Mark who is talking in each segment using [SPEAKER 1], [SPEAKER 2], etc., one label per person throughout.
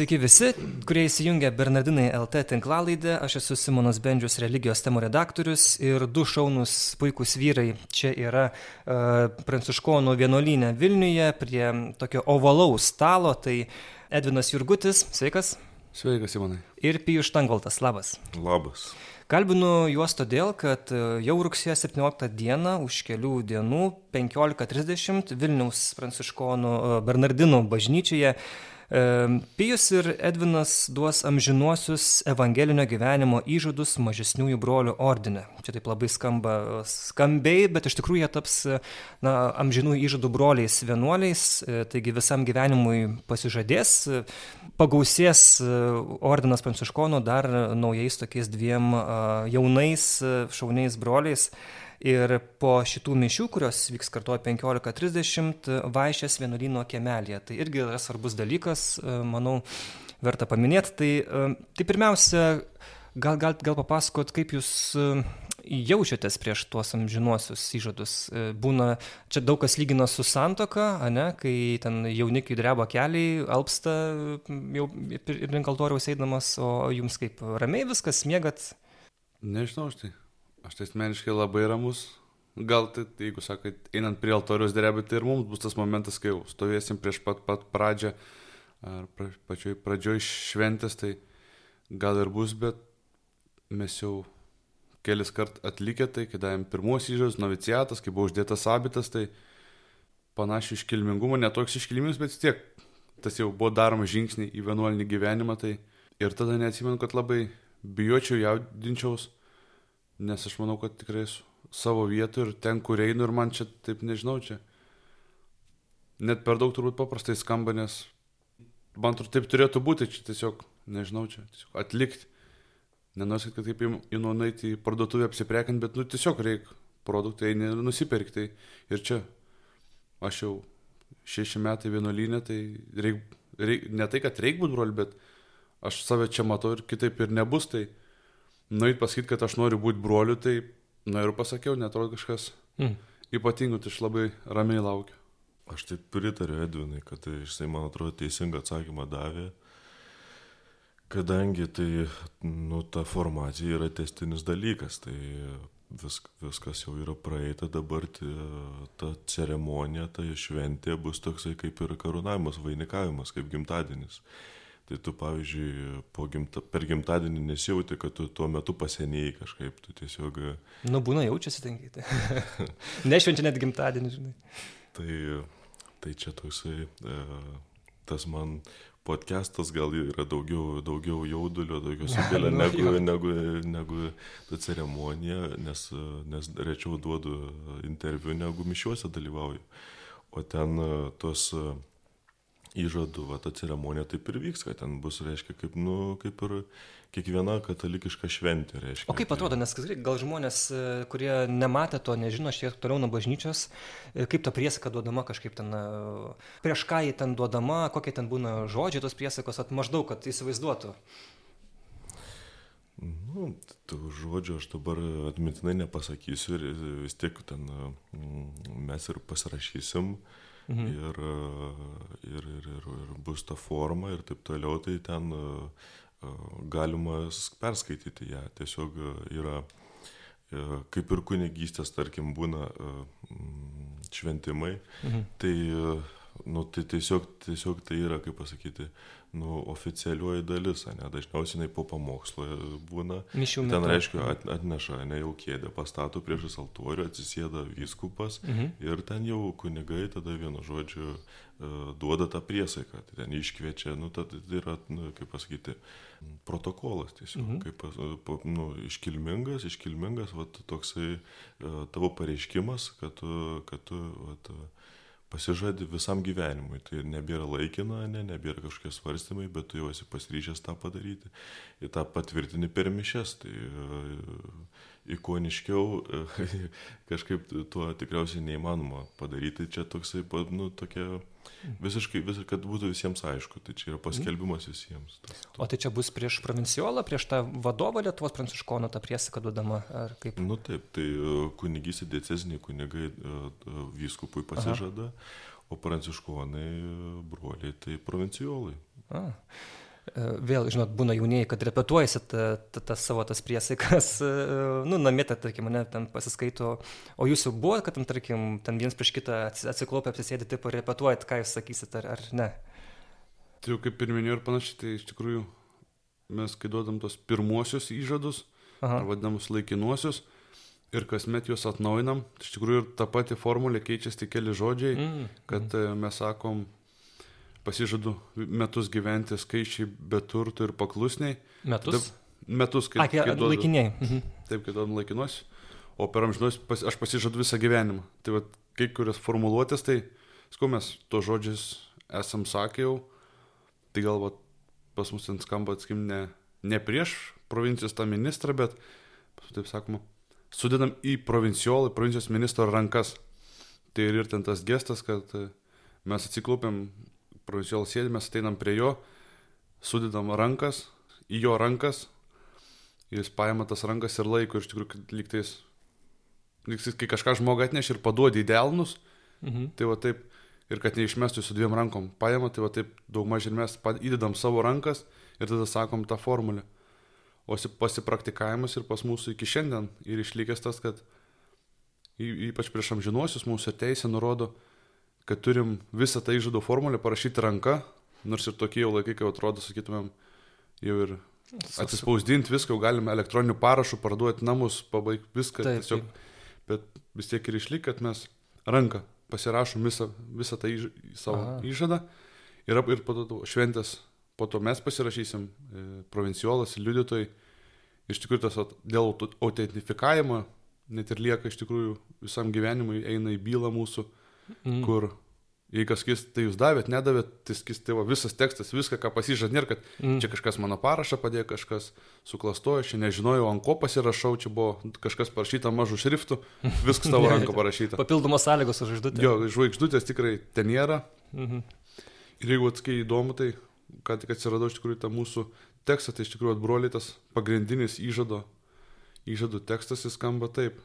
[SPEAKER 1] Sveiki visi, kurie įsijungia Bernardinai LT tinklalaidę. Aš esu Simonas Bendžius, religijos temų redaktorius ir du šaunus puikūs vyrai čia yra uh, Pranciškonų vienuolynė Vilniuje prie tokio ovalaus stalo. Tai Edvinas Jurgutis, sveikas.
[SPEAKER 2] Sveikas, Simonai.
[SPEAKER 1] Ir Pijus Štangoltas, labas.
[SPEAKER 3] Labas.
[SPEAKER 1] Kalbinu juos todėl, kad e, jau rugsėjo 17 dieną, už kelių dienų, 15.30 Vilniaus Pranciškonų e, Bernardinų bažnyčioje Pijus ir Edvinas duos amžinuosius evangelinio gyvenimo įžadus mažesniųjų brolių ordine. Čia taip labai skamba skambiai, bet iš tikrųjų jie taps na, amžinų įžadų broliais vienuoliais, e, taigi visam gyvenimui pasižadės, pagausės e, ordinas pranciškonų dar naujais tokiais dviem jaunais šauniais broliais. Ir po šitų mišių, kurios vyks kartuoja 15.30, vaišės vienuolino kiemelėje. Tai irgi yra svarbus dalykas, e, manau, verta paminėti. Tai, e, tai pirmiausia, gal galit gal papasakot, kaip jūs e, jaučiatės prieš tuos amžinuosius įžadus. Būna, čia daug kas lygina su santoka, ne, kai ten jaunikiai dreba keliai, alpsta jau ir link altoriaus eidamas, o jums kaip ramiai viskas, mėgat?
[SPEAKER 2] Nežinau, aš tai Aš tai asmeniškai labai ramus. Gal tai, jeigu sakai, einant prie altoriaus drebėti, tai ir mums bus tas momentas, kai stovėsim prieš pat, pat pradžią, ar pra, pačioj pradžioj šventės, tai gal ir bus, bet mes jau kelis kart atlikę tai, kai davėm pirmos įžas, noviciatas, kai buvo uždėtas abitas, tai panašiai iškilmingumo, netoks iškilmingas, bet vis tiek tas jau buvo daromas žingsniai į vienuolinį gyvenimą, tai ir tada neatsimenu, kad labai bijočiau, jaudinčiaus nes aš manau, kad tikrai esu savo vietų ir ten, kur einu ir man čia taip nežinau, čia net per daug turbūt paprastai skamba, nes man turbūt taip turėtų būti, čia tiesiog, nežinau, čia tiesiog atlikti. Nenosit, kad taip įnu nueiti į parduotuvę apsiprekint, bet nu tiesiog reikia produktai nusipirkti. Ir čia aš jau šeši metai vienuolynė, tai reik, reik, ne tai, kad reikia būti broli, bet aš save čia matau ir kitaip ir nebus. Tai nueit pasakyti, kad aš noriu būti broliu, tai, na ir pasakiau, netrodo kažkas mm. ypatingo, tai aš labai ramiai laukiu.
[SPEAKER 3] Aš taip pritariu Edvinai, kad tai jisai, man atrodo, teisingą atsakymą davė, kadangi tai, nu, ta formacija yra testinis dalykas, tai vis, viskas jau yra praeita, dabar tai, ta ceremonija, ta šventė bus toksai kaip ir karūnavimas, vainikavimas, kaip gimtadienis. Tai tu, pavyzdžiui, gimta, per gimtadienį nesijauti, kad tu tuo metu pasenėjai kažkaip, tu tiesiog...
[SPEAKER 1] Nu, būna jaučiasi tenkyti. Nešvenčia net gimtadienį, žinai.
[SPEAKER 3] Tai, tai čia toksai, e, tas man podcastas gal yra daugiau, daugiau jaudulio, daugiau sukelia nu, negu, negu, negu ta ceremonija, nes, nes rečiau duodu interviu, negu mišiuose dalyvauju. O ten e, tos... Uh, įžadų, va, ta ceremonija taip ir vyks, kad ten bus, reiškia, kaip, nu, kaip ir kiekviena katalikiška šventė, reiškia.
[SPEAKER 1] O kaip atrodo, nes gal žmonės, e, kurie nematė to, nežino šiek tiek toliau nuo bažnyčios, e, kaip ta priesaka duodama kažkaip ten, e, prieš ką jį ten duodama, kokie ten būna žodžiai tos priesakos, at maždaug, kad įsivaizduotų.
[SPEAKER 3] Nu, tų žodžių aš dabar atmintinai nepasakysiu ir vis tiek ten mes ir pasirašysim. Uh, mhm. ir, ir, ir, ir, ir bus ta forma ir taip toliau, tai ten galima perskaityti ją. Tiesiog yra, kaip ir kunigystės, tarkim, būna šventimai, mhm. tai, nu, tai tiesiog, tiesiog tai yra, kaip pasakyti, nu, oficialioji dalis, ne, dažniausiai jinai po pamokslo būna.
[SPEAKER 1] Mišių
[SPEAKER 3] metu. Ten, reiškia, at, atneša, ne jau kėdę, pastato priešas altorių, atsisėda vyskupas mhm. ir ten jau kunigai tada vienu žodžiu uh, duoda tą priesaiką, tai ten iškviečia, nu, tai yra, nu, kaip pasakyti, protokolas tiesiog, mhm. kaip, nu, iškilmingas, iškilmingas, va, toksai uh, tavo pareiškimas, kad tu, kad tu, va, pasižadi visam gyvenimui. Tai nebėra laikina, ne, nebėra kažkokie svarstymai, bet tu jau esi pasiryžęs tą padaryti. Ir tą patvirtini per mišes. Tai ikoniškiau kažkaip tuo tikriausiai neįmanoma padaryti. Čia toksai, nu, tokia visiškai, visiškai, kad būtų visiems aišku, tai čia yra paskelbimas visiems. Tas,
[SPEAKER 1] to. O tai čia bus prieš provinciolą, prieš tą vadovą Lietuvos pranciškono tą priesaiką duodama, ar kaip?
[SPEAKER 3] Nu taip, tai e, kunigystė deceziniai kunigai e, e, vyskupui pasižada, Aha. o pranciškonai broliai tai provinciolai. A.
[SPEAKER 1] vėl, žinot, būna jaunieji, kad repetuojasi tas ta, ta savo tas priesaikas, nu, namie, tarkim, mane ten pasiskaito, o jūs jau buvo, kad, ten, tarkim, ten vienas prieš kitą atsiklopę apsisėdė, taip ir repetuojat, ką jūs sakysit, ar, ar ne.
[SPEAKER 2] Tai jau kaip ir minėjau ir panašiai, tai iš tikrųjų mes, kai duodam tos pirmuosius įžadus, vadinamus laikinuosius, ir kasmet juos atnaujinam, tai iš tikrųjų ir ta pati formulė keičiasi tik keli žodžiai, mm. kad mm. mes sakom, pasižadu metus gyventi skaičiai be turtų ir paklusniai.
[SPEAKER 1] Metus?
[SPEAKER 2] Taip, metus, kaip,
[SPEAKER 1] Ake,
[SPEAKER 2] kaip duodu.
[SPEAKER 1] Laikiniai. Mhm.
[SPEAKER 2] Taip, kai duodam laikinuosius. O per amžinuos pas, aš pasižadu visą gyvenimą. Tai va, kai kurios formuluotės, tai, sku, mes to žodžiais esam sakę jau, tai gal va, pas mus ten skamba, atskim, ne, ne prieš provincijos tą ministrą, bet, taip sakoma, sudedam į provinciolą, provincijos ministro rankas. Tai ir, ir ten tas gestas, kad mes atsiklūpėm provincijolas sėdi, mes ateinam prie jo, sudedam rankas, į jo rankas, jis paima tas rankas ir laiko, iš tikrųjų, lygtais, lygtais, kai kažką žmogą atneš ir paduodi į delnus, mhm. tai va taip, ir kad neišmestų su dviem rankom, paima, tai va taip daugmaž ir mes įdedam savo rankas ir tada sakom tą formulę. O pasipraktikavimas ir pas mūsų iki šiandien ir išlikęs tas, kad ypač prieš amžinuosius mūsų teisė nurodo, kad turim visą tą įžado formulę parašyti ranka, nors ir tokie jau laikai, kai atrodo, sakytumėm, jau ir atsispausdinti viską, jau galime elektroniniu parašu parduoti namus, pabaigti viską. Taip, tiesiog, taip. Bet vis tiek ir išlik, kad mes ranką pasirašom visą, visą tą įž, savo Aha. įžadą ir, ir po to šventės, po to mes pasirašysim, e, provinciolas, liudytojai. Iš tikrųjų, tas dėl autentifikavimo net ir lieka iš tikrųjų visam gyvenimui, eina į bylą mūsų mm. kur jei kas sakys, tai jūs davėt, nedavėt, tai sakys, tai va, visas tekstas, viską, ką pasižad, nėra, kad mm. čia kažkas mano parašą padėjo, kažkas suklastojo, čia nežinojau, ant ko pasirašau, čia buvo kažkas parašyta mažų šriftų, viskas tavo ranko parašyta.
[SPEAKER 1] Papildomos sąlygos už žvaigždutę.
[SPEAKER 2] Jo, žvaigždutės tikrai ten nėra. Mm -hmm. Ir jeigu atskai įdomu, tai ką tik atsirado iš tikrųjų ta mūsų tekstas, tai iš tikrųjų atbroliai tas pagrindinis įžado, įžadų tekstas jis skamba taip.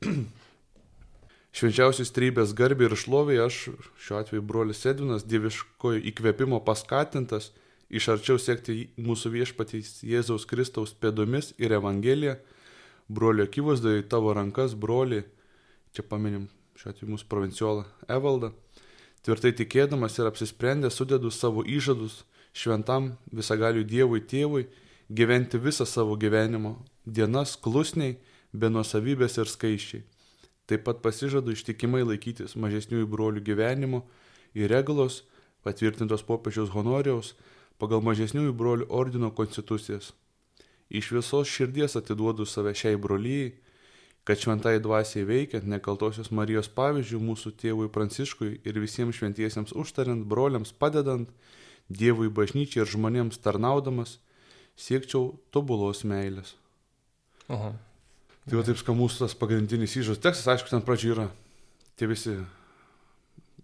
[SPEAKER 2] Švenčiausios trybės garbė ir šlovė aš, šiuo atveju brolis Edvinas, dieviškojo įkvėpimo paskatintas, iš arčiau sekti mūsų viešpatys Jėzaus Kristaus pėdomis ir Evangeliją, brolio akivaizdoje į tavo rankas, broli, čia paminim šiuo atveju mūsų provinciolą Evaldą, tvirtai tikėdamas ir apsisprendęs sudedu savo įžadus šventam visagaliui Dievui tėvui, gyventi visą savo gyvenimo dienas klusniai, be nuosavybės ir skaičiai Taip pat pasižadu ištikimai laikytis mažesniųjų brolių gyvenimo ir regalos patvirtintos popiežiaus honorijaus pagal mažesniųjų brolių ordino konstitucijas. Iš visos širdies atiduodu save šiai brolyjai, kad šventai dvasiai veikiant nekaltosios Marijos pavyzdžių mūsų tėvui Pranciškui ir visiems šventiesiems užtariant, broliams padedant, Dievui bažnyčiai ir žmonėms tarnaudamas, siekčiau tobulos meilės.
[SPEAKER 1] Aha.
[SPEAKER 2] Tai va taip skambus tas pagrindinis įžas tekstas, aišku, ten pradžioje yra tie visi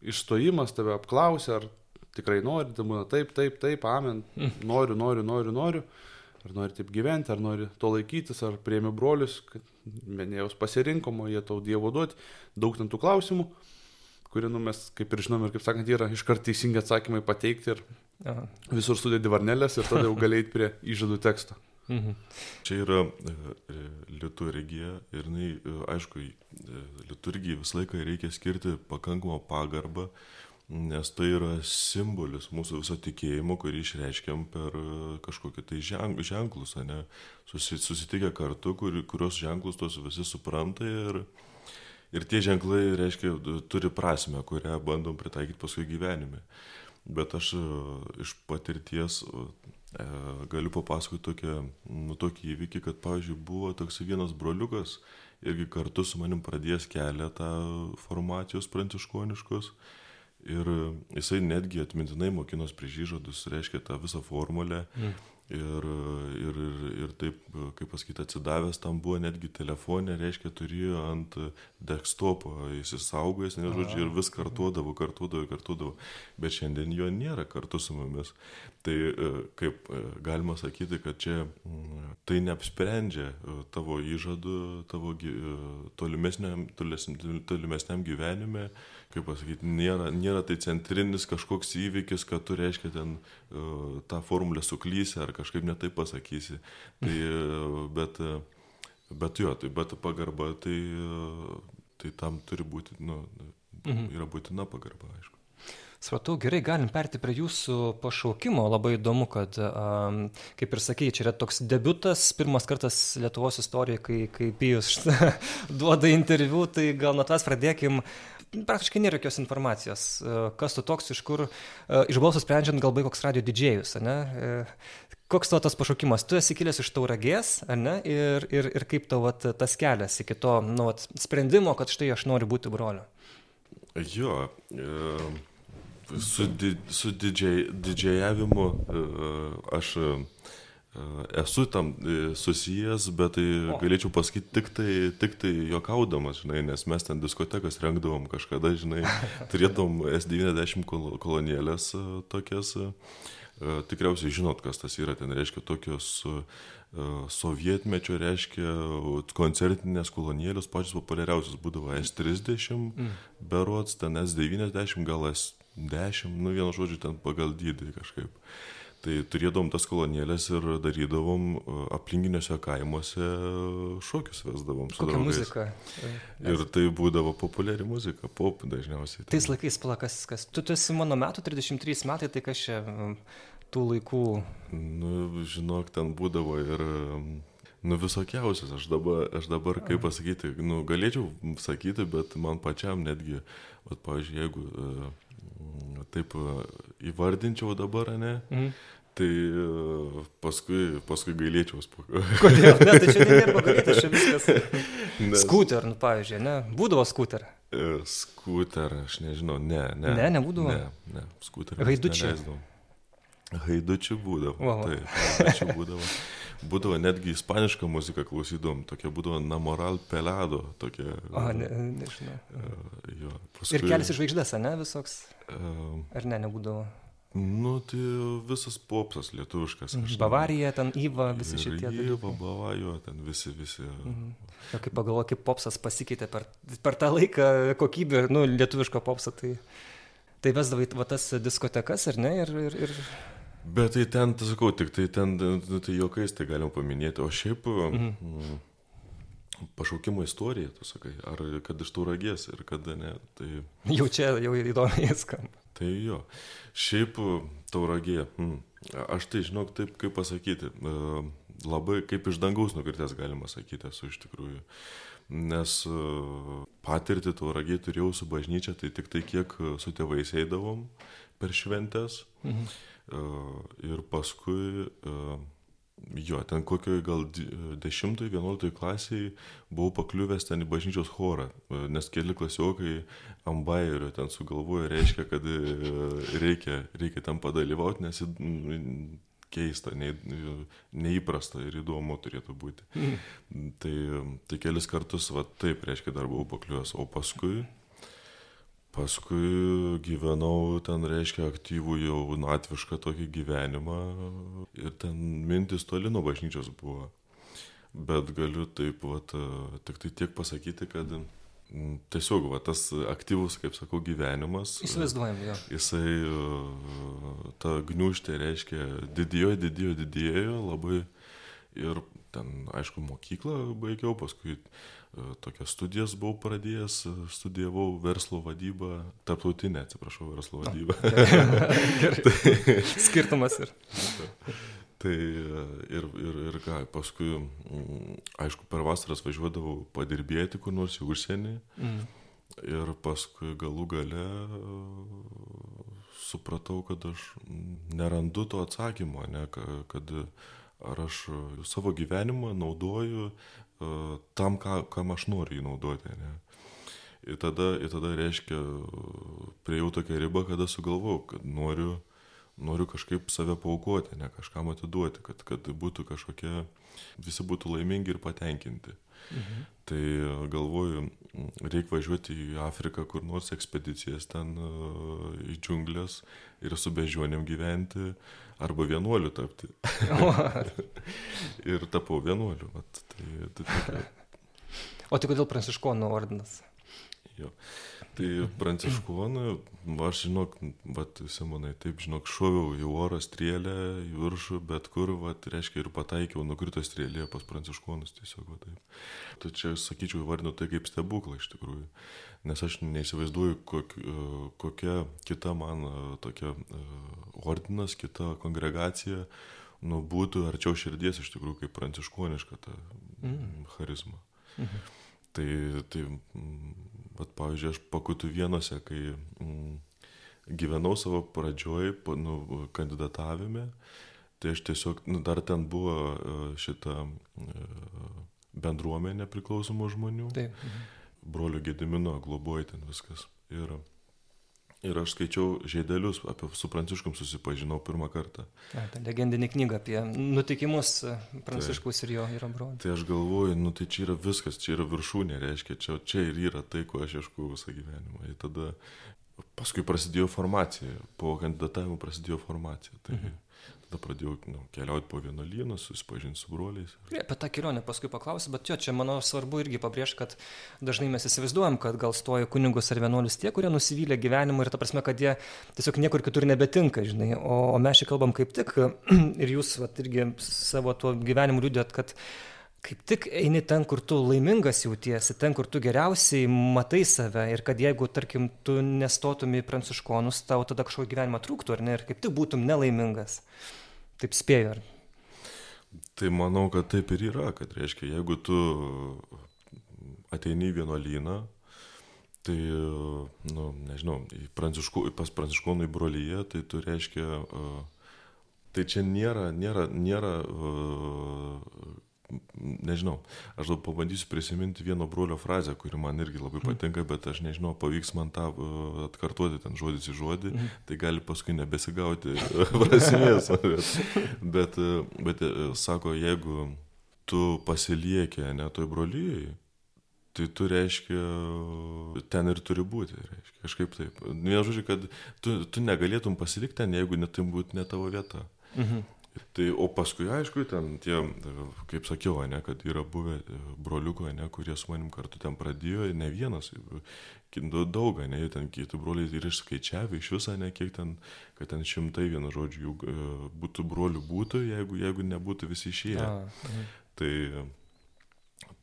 [SPEAKER 2] išstojimas, tave apklausia, ar tikrai nori, tai būna taip, taip, taip, amen, noriu, noriu, noriu, noriu, ar nori taip gyventi, ar nori to laikytis, ar priemi brolius, kad menėjaus pasirinkomo, jie tau Dievo duoti, daug ten tų klausimų, kurie, nu, mes, kaip ir žinom, ir kaip sakant, yra iškart teisingi atsakymai pateikti ir Aha. visur sudėdi varnelės ir tada jau galėjai prie įžadų teksto.
[SPEAKER 3] Mhm. Čia yra e, e, liturgija ir, jinai, e, aišku, liturgijai visą laiką reikia skirti pakankamą pagarbą, nes tai yra simbolis mūsų viso tikėjimo, kurį išreiškiam per kažkokį tai ženklus, ne? susitikę kartu, kur, kurios ženklus tos visi supranta ir, ir tie ženklai, reiškia, turi prasme, kurią bandom pritaikyti paskui gyvenime. Bet aš iš patirties galiu papasakoti tokią, nu, tokį įvykį, kad, pavyzdžiui, buvo toks vienas broliukas, irgi kartu su manim pradėjęs keletą formacijos pranciškoniškos. Ir jisai netgi atmintinai mokinos prieš įžadus, reiškia tą visą formulę. Mm. Ir, ir, ir, ir taip, kaip pasakyti, atsidavęs tam buvo netgi telefonė, reiškia, turėjo ant desktopo įsisaugojęs, nes, žodžiu, ir vis kartuodavo, kartuodavo, kartuodavo. Bet šiandien jo nėra kartu su mumis. Tai e, kaip e, galima sakyti, kad čia tai neapsprendžia e, tavo įžadų, tavo tolimesniam, tolimesniam gyvenime kaip pasakyti, nėra, nėra tai centrinis kažkoks įvykis, kad tu reiškia ten uh, tą formulę suklysi ar kažkaip netai pasakysi. Tai, uh, bet, uh, bet jo, tai bet pagarba, tai, uh, tai tam turi būti, nu, mhm. yra būtina pagarba, aišku.
[SPEAKER 1] Supratau, gerai, galim perti prie jūsų pašaukimo. Labai įdomu, kad, um, kaip ir sakėjai, čia yra toks debutas, pirmas kartas Lietuvos istorijoje, kai, kai Pijus duoda interviu, tai gal nuo tas pradėkim. Praktiškai nėra jokios informacijos, e, kas tu toks, iš kur, uh, iš balso sprendžiant, galbūt koks radio didžėjus, ne? Uh, koks tavo tas pašaukimas? Tu esi kilęs iš tauragės, ne? Ir, ir, ir kaip tavo tas kelias iki to nu, vat, sprendimo, kad štai aš noriu būti broliu?
[SPEAKER 3] Jo. Su, di, su didžiai, didžiajavimu e, aš e, esu tam e, susijęs, bet tai galėčiau pasakyti tik tai, tik tai jokaudamas, žinai, nes mes ten diskotekas rengdavom kažkada, žinai, turėdavom S90 kolonėlės tokias. Tikriausiai žinot, kas tas yra, ten reiškia tokios sovietmečio, reiškia koncertinės kolonėlės, pačios populiariausios būdavo S30, mm. berots, ten S90, gal S 10, nu vienu žodžiu, ten pagal dydį kažkaip. Tai turėdavom tas kolonėlės ir darydavom e, aplinkiniuose kaimuose šokius vesdavom
[SPEAKER 1] Kokia muzika?
[SPEAKER 3] Ir tai būdavo populiari muzika, pop dažniausiai.
[SPEAKER 1] Tais laikais, plakas, kas, tu, tu esi mano metų, 33 metai, tai kas čia tų laikų?
[SPEAKER 3] Nu, žinok, ten būdavo ir Nu visokiausias, aš dabar, aš dabar kaip pasakyti, nu, galėčiau sakyti, bet man pačiam netgi, vat, pavyzdžiui, jeigu uh, taip e, įvardinčiau dabar, ne? Mhm. Tai e, paskui, paskui gailėčiaus.
[SPEAKER 1] Kodėl? Ne, tai čia nėra pagailėti, čia viskas. Nes... Skuter, nu, pavyzdžiui, ne? Būdavo skuter.
[SPEAKER 3] E, skuter, aš nežinau, ne, ne.
[SPEAKER 1] Ne, nebūdavo.
[SPEAKER 3] Ne, ne, skuter.
[SPEAKER 1] Haidučiai.
[SPEAKER 3] Haidučių būdavo. Wow. Taip, haidučių būdavo. Būdavo netgi ispanišką muziką klausydavom, tokia būdavo Namoral Pelado. Tokia,
[SPEAKER 1] o, ne, nežinau.
[SPEAKER 3] Uh, jo, paskui...
[SPEAKER 1] Ir kelias žvaigždės, ne, visoks? Ar ne, nebūdavo?
[SPEAKER 3] Nu, tai visas popsas lietuviškas.
[SPEAKER 1] Mhm. Bavarija, ten Įva, visi šitie.
[SPEAKER 3] Įva, Bavarija, ten visi, visi. Mhm.
[SPEAKER 1] Ja, kaip pagalvoju, kaip popsas pasikeitė per, per tą laiką kokybę, nu, lietuviško popsą, tai, tai vesdavai va, tas diskotekas, ar ne? Ir, ir, ir
[SPEAKER 3] Bet tai ten, tai sakau, tik tai ten, nu, tai juokais tai galim paminėti, o šiaip mhm. Mm, pašaukimo istorija, tu sakai, ar kad iš tauragės ir kada ne. Tai...
[SPEAKER 1] Jau čia, jau įdomiai skamba.
[SPEAKER 3] Tai jo, šiaip tauragė, hmm, aš tai žinok taip, kaip pasakyti, labai kaip iš dangaus nukritęs galima sakyti esu iš tikrųjų. Nes patirti tauragė turėjau su bažnyčia, tai tik tai kiek su tėvais eidavom per šventes. Mhm Ir paskui, jo, ten kokioj gal 10-11 klasiai buvau pakliuvęs ten į bažnyčios chorą, nes keli klasiokai ambairio ten sugalvojo, reiškia, kad reikia, reikia ten padalyvauti, nes keista, ne, neįprasta ir įdomu turėtų būti. Mm. Tai, tai kelis kartus, va taip, reiškia, dar buvau pakliuvęs, o paskui Paskui gyvenau ten, reiškia, aktyvų jau natvišką tokį gyvenimą ir ten mintis toli nuo bažnyčios buvo. Bet galiu taip, vat, tik tai tiek pasakyti, kad tiesiog va, tas aktyvus, kaip sakau, gyvenimas.
[SPEAKER 1] Įsivaizduojam, jo.
[SPEAKER 3] Jisai, ta gniužtė reiškia, didėjo, didėjo, didėjo labai. Ir ten, aišku, mokyklą baigiau, paskui tokias studijas buvau pradėjęs, studijavau verslo vadybą, tarptautinę, atsiprašau, verslo vadybą.
[SPEAKER 1] tai, Skirtumas ir.
[SPEAKER 3] Tai ir, ir, ir ką, paskui, mm, aišku, per vasaras važiuodavau padirbėti kur nors į užsienį. Mm. Ir paskui galų gale supratau, kad aš nerandu to atsakymo, ne, kad ar aš savo gyvenimą naudoju tam, ką, kam aš noriu jį naudoti. Ne? Ir tada, ir tada reiškia, priejau tokią ribą, kada sugalvojau, kad noriu, noriu kažkaip save paukoti, ne kažkam atiduoti, kad, kad būtų kažkokie, visi būtų laimingi ir patenkinti. Mhm. Tai galvoju, reikia važiuoti į Afriką, kur nors ekspedicijas ten į džiunglės ir su bežionėm gyventi, arba vienuoliu tapti. ir tapau vienuoliu. Vat, tai, tai, tai,
[SPEAKER 1] o tai kodėl pranciškonų ordinas?
[SPEAKER 3] Jo. Tai pranciškonų, aš žinok, vat, Simonai, taip žinok, šoviau į orą strėlę, į viršų, bet kur, vat, reiškia, ir pataikiau, nukrito strėlė pas pranciškonus tiesiog, va taip. Tai čia, sakyčiau, įvardinu tai kaip stebuklą iš tikrųjų, nes aš neįsivaizduoju, kok, kokia kita man tokia ordinas, kita kongregacija, nu, būtų arčiau širdies iš tikrųjų kaip pranciškoniška ta mm. charizma. Mhm. Tai, tai Bet, pavyzdžiui, aš pakutų vienose, kai mm, gyvenau savo pradžioj, nu, kandidatavime, tai aš tiesiog, nu, dar ten buvo e, šita e, bendruomenė priklausomų žmonių. Taip. Mhm. Brolio Gedimino globoja ten viskas. Ir Ir aš skaičiau žaidelius, apie su Pranciškum susipažinau pirmą kartą.
[SPEAKER 1] A, ta legendinė knyga apie nutikimus Pranciškus tai, ir jo yra broliai.
[SPEAKER 3] Tai aš galvoju, nu tai čia yra viskas, čia yra viršūnė, reiškia, čia, čia ir yra tai, ko aš ieškau visą gyvenimą. Ir tada paskui prasidėjo formacija, po kandidatavimo prasidėjo formacija. Tai, mhm. Tada pradėjau nu, keliauti po vienuolyną, susipažinti su broliais.
[SPEAKER 1] Ir... Apie tą kelionę paskui paklausiu, bet jo, čia manau svarbu irgi pabrėžti, kad dažnai mes įsivaizduojam, kad gal stoja kunigus ar vienuolius tie, kurie nusivylė gyvenimu ir ta prasme, kad jie tiesiog niekur kitur nebetinka, žinai. O, o mes čia kalbam kaip tik ir jūs vat, irgi savo tuo gyvenimu liūdėt, kad kaip tik eini ten, kur tu laimingas jautiesi, ten, kur tu geriausiai matai save ir kad jeigu, tarkim, tu nestotum į pranciškonus, tau tada kažkokio gyvenimo trūktų, ar ne, ir kaip tik būtum nelaimingas. Taip spėju, ar?
[SPEAKER 3] Tai manau, kad taip ir yra, kad reiškia, jeigu tu ateini į vienuolyną, tai, nu, nežinau, pranciškų, pas pranciškonų į brolyje, tai tu reiškia, tai čia nėra, nėra, nėra nežinau, aš gal pabandysiu prisiminti vieno brolio frazę, kuri man irgi labai mhm. patinka, bet aš nežinau, pavyks man tą uh, atkartoti ten žodis į žodį, mm. tai gali paskui nebesigauti prasmės. bet, bet, uh, bet uh, sako, jeigu tu pasiliekė netoj brolyjai, tai tu reiškia, ten ir turi būti, reiškia, kažkaip taip. Vienu žodžiu, kad tu, tu negalėtum pasilikti ten, jeigu netim būtų ne tavo vieta. Mhm. Tai, o paskui, aišku, ten tie, kaip sakiau, ne, kad yra buvę e, broliuko, ne, kurie su manim kartu ten pradėjo, ne vienas, daug, ne, ten kiti broliai ir išskaičiavę iš viso, ne, kiek ten, kad ten šimtai vienu žodžiu jų e, būtų brolių būtų, jeigu, jeigu nebūtų visi išėję. Mhm. Tai,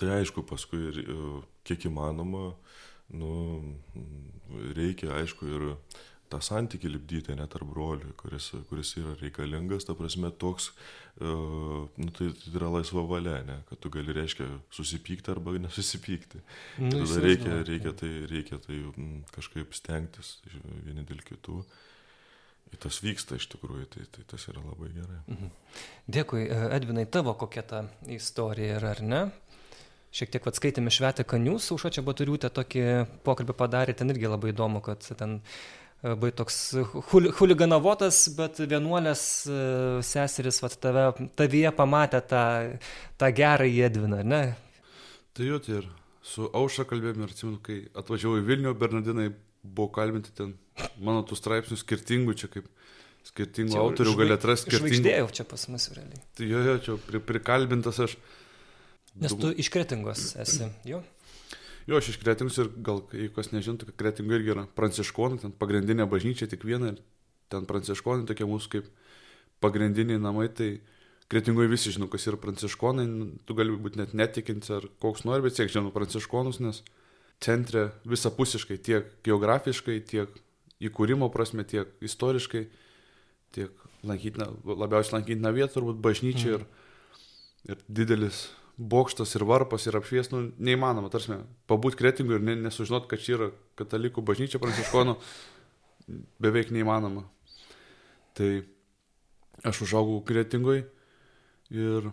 [SPEAKER 3] tai aišku, paskui ir e, kiek įmanoma, nu, reikia, aišku, ir tą santykį lipdyti net tarp brolių, kuris, kuris yra reikalingas, ta prasme toks, uh, nu, tai, tai yra laisva valia, ne, kad tu gali, reiškia, susipykti arba nesusipykti. Nu, tada reikia, reikia tai, reikia tai m, kažkaip stengtis vieni dėl kitų. Ir tas vyksta iš tikrųjų, tai, tai tas yra labai gerai. Mhm.
[SPEAKER 1] Dėkui, e, Edvinai, tavo kokia ta istorija yra, ar ne? Šiek tiek atskaitėme švetę kanius, Aušo čia baturiūtę tokį pokalbį padarė, ten irgi labai įdomu, kad ten labai toks hul, huliganavotas, bet vienuolės e, seseris vat, tave, tavyje pamatė tą, tą gerą Jedviną, ne?
[SPEAKER 2] Tai jo, tai ir su Aušra kalbėjome ir atsimenu, kai atvažiavau į Vilnių, Bernardinai buvo kalbinti ten mano tų straipsnių skirtingų, čia kaip skirtingų čia autorių gali atrasti skirtingų.
[SPEAKER 1] Žvaigždėjau čia pas mus realiai.
[SPEAKER 2] Tai jo, jo, čia pri, prikalbintas aš.
[SPEAKER 1] Nes tu iš kretingos esi, jo?
[SPEAKER 2] Jo, aš iš Kretingos ir gal, jeigu kas nežintų, kad Kretinga irgi yra pranciškonai, ten pagrindinė bažnyčia tik viena ir ten pranciškonai tokie mūsų kaip pagrindiniai namai, tai Kretingoje visi žino, kas yra pranciškonai, nu, tu gali būti net netikinti ar koks nori, bet tiek žinau pranciškonus, nes centre visapusiškai tiek geografiškai, tiek įkūrimo prasme, tiek istoriškai, tiek lankytina, labiausiai lankytina vieta, turbūt bažnyčia mm. ir, ir didelis bokštas ir varpas ir apšvies, nu, neįmanoma, tarsi, pabūti kretingui ir ne, nesužinot, kad čia yra katalikų bažnyčia pranciškonų, beveik neįmanoma. Tai aš užaugau kretingui ir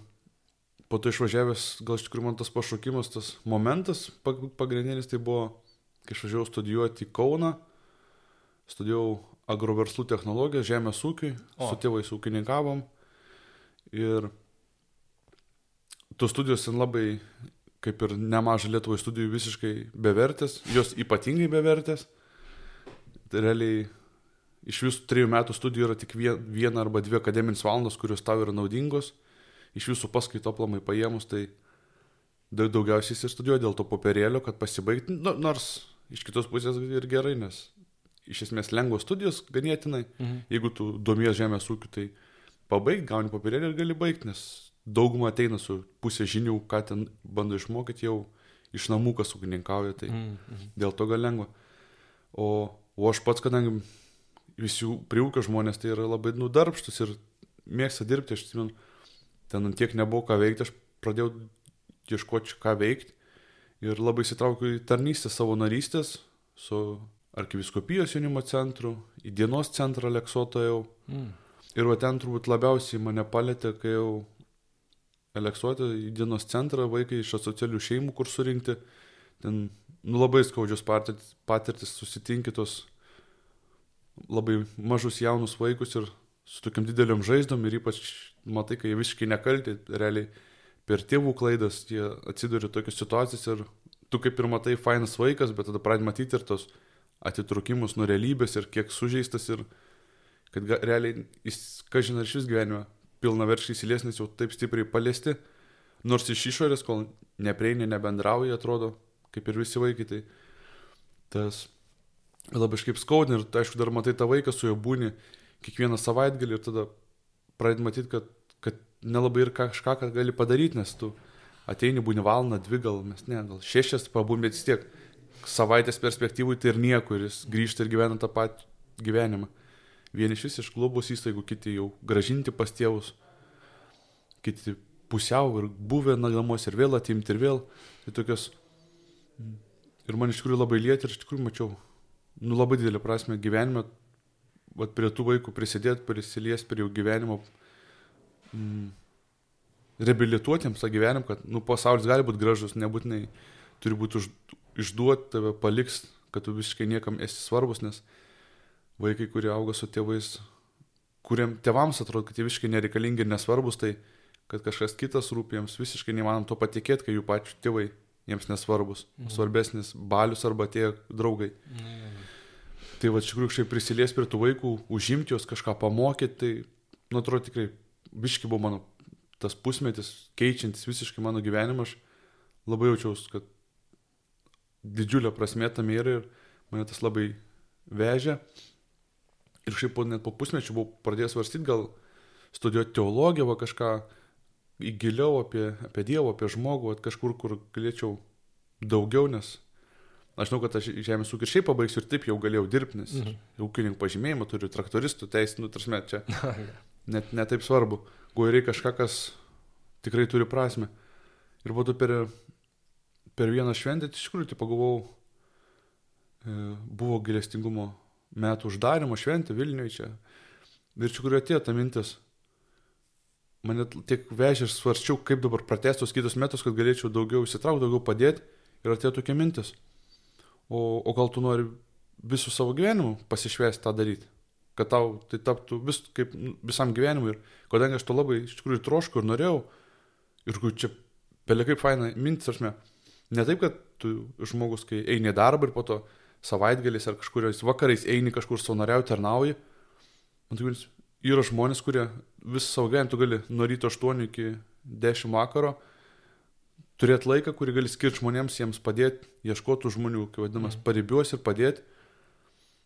[SPEAKER 2] po to išvažiavęs, gal iš tikrųjų man tas pašaukimas, tas momentas pagrindinis tai buvo, kai išvažiavau studijuoti į Kauną, studijavau agroverslų technologijas, žemės ūkiui,
[SPEAKER 1] O.
[SPEAKER 2] su tėvais ūkininkavom. Ir tos studijos ten labai, kaip ir nemažai Lietuvoje studijų, visiškai bevertės, jos ypatingai bevertės. Tai realiai iš visų trijų metų studijų yra tik vie- viena arba dvi akademinės valandos, kurios tau yra naudingos. Iš visų paskaito aplamai paėmus, tai daug daugiausiai jis ir studijuoja dėl to popierėlio, kad pasibaigti, nu, nors iš kitos pusės ir gerai, nes iš esmės lengvos studijos ganėtinai,
[SPEAKER 1] Mhm.
[SPEAKER 2] jeigu tu domies žemės ūkiu, tai pabaig, gauni popierėlį ir gali baigti, nes dauguma ateina su pusė žinių, ką ten bando išmokyti jau iš namų, kas ūkininkauja, tai
[SPEAKER 1] Mhm. mhm.
[SPEAKER 2] dėl to gal lengva. O, o aš pats, kadangi visi priūkio žmonės, tai yra labai nudarbštus ir mėgsta dirbti, aš atsimenu, ten ant tiek nebuvo ką veikti, aš pradėjau ieškoti, ką veikti ir labai įsitraukiau į tarnystę savo narystės su arkiviskopijos jaunimo centru, į dienos centrą Leksotojau.
[SPEAKER 1] Mhm.
[SPEAKER 2] Ir va ten turbūt labiausiai mane palėtė, kai jau Aleksuoti į dienos centrą vaikai iš asocialių šeimų, kur surinkti. Ten nu, labai skaudžios patirtis, patirtis susitinki tos labai mažus jaunus vaikus ir su tokiam dideliam žaizdom ir ypač matai, kai jie visiškai nekalti, realiai per tėvų klaidas jie atsiduria tokios situacijos ir tu kaip ir matai fainas vaikas, bet tada pradedi matyti ir tos atitrukimus nuo realybės ir kiek sužeistas ir kad ga, realiai jis, ką žinai, iš vis gyvenime pilna verškai įsilies, nes jau taip stipriai paliesti, nors iš išorės, kol neprieini, nebendrauja, atrodo, kaip ir visi vaikai, tai tas labai kažkaip skaudina ir, aišku, dar matai tą vaiką, su juo būni kiekvieną savaitgalį ir tada pradedi matyti, kad, kad nelabai ir kažką ką gali padaryti, nes tu ateini, būni valandą, dvi gal, mes ne, gal šešias pabūni, bet vis tiek savaitės perspektyvui tai ir nieko, ir jis grįžta ir gyvena tą patį gyvenimą. Vieni iš globos įstaigų, kiti jau gražinti pas tėvus, kiti pusiau ir buvę namuose ir vėl atimti ir vėl. Tai tokios. Ir man iš tikrųjų labai lieti ir iš tikrųjų mačiau, nu labai didelį prasme gyvenime, vat prie tų vaikų prisidėti, prisiliesti prie jų gyvenimo, mm, reabilituotiems tą gyvenimą, kad, nu, pasaulis gali būti gražus, nebūtinai turi būti už, išduoti, tave paliks, kad tu visiškai niekam esi svarbus, nes vaikai, kurie auga su tėvais, kuriam tėvams atrodo, kad jie visiškai nereikalingi ir nesvarbus, tai kad kažkas kitas rūpi jiems visiškai neįmanom to patikėti, kai jų pačių tėvai jiems nesvarbus. Mhm. Svarbesnis balius arba tie draugai.
[SPEAKER 1] Mhm.
[SPEAKER 2] Tai va, iš tikrųjų, kažkaip prisilies prie tų vaikų, užimti juos, kažką pamokyti, tai, nu, atrodo tikrai, biški buvo mano tas pusmetis, keičiantis visiškai mano gyvenimą, aš labai jaučiausi, kad didžiulė prasmė tam yra ir mane tas labai vežė. Ir šiaip po, net po pusmečio buvau pradėjęs svarstyti, gal studijuoti teologiją, va kažką įgiliau apie, apie Dievą, apie žmogų, va, kažkur, kur galėčiau daugiau, nes aš žinau, kad aš žemės ūkį šiaip pabaigsiu ir taip jau galėjau dirbti, nes mhm. ūkininkų pažymėjimą turiu, traktoristų teisų, nu, tarsi čia net netaip svarbu. Gal reikia kažką, kas tikrai turi prasme. Ir to per, per vieną šventę, iš tikrųjų, tai pagalvojau, e, buvo gilestingumo metų uždarimo šventė Vilniuje čia. Ir čia kur atėjo ta mintis. Mane tiek vežė ir svarščiau, kaip dabar pratestos kitus metus, kad galėčiau daugiau įsitraukti, daugiau padėti. Ir atėjo tokia mintis. O, o gal tu nori visų savo gyvenimu pasišvesti tą daryti? Kad tau tai taptų vis, kaip nu, visam gyvenimui. Ir kadangi aš to labai iš tikrųjų trošku ir norėjau, ir kur čia pelė kaip faina mintis, aš me. Ne taip, kad tu žmogus, kai eini į darbą ir po to savaitgaliais ar kažkuriais vakarais eini kažkur savanoriauti, tarnauji. Man tai yra žmonės, kurie visą savo gyvenimą tu gali nuo ryto 8 iki 10 vakaro turėti laiką, kurį gali skirti žmonėms, jiems padėti, ieškoti žmonių, kaip vadinamas, mm. paribiuos ir padėti.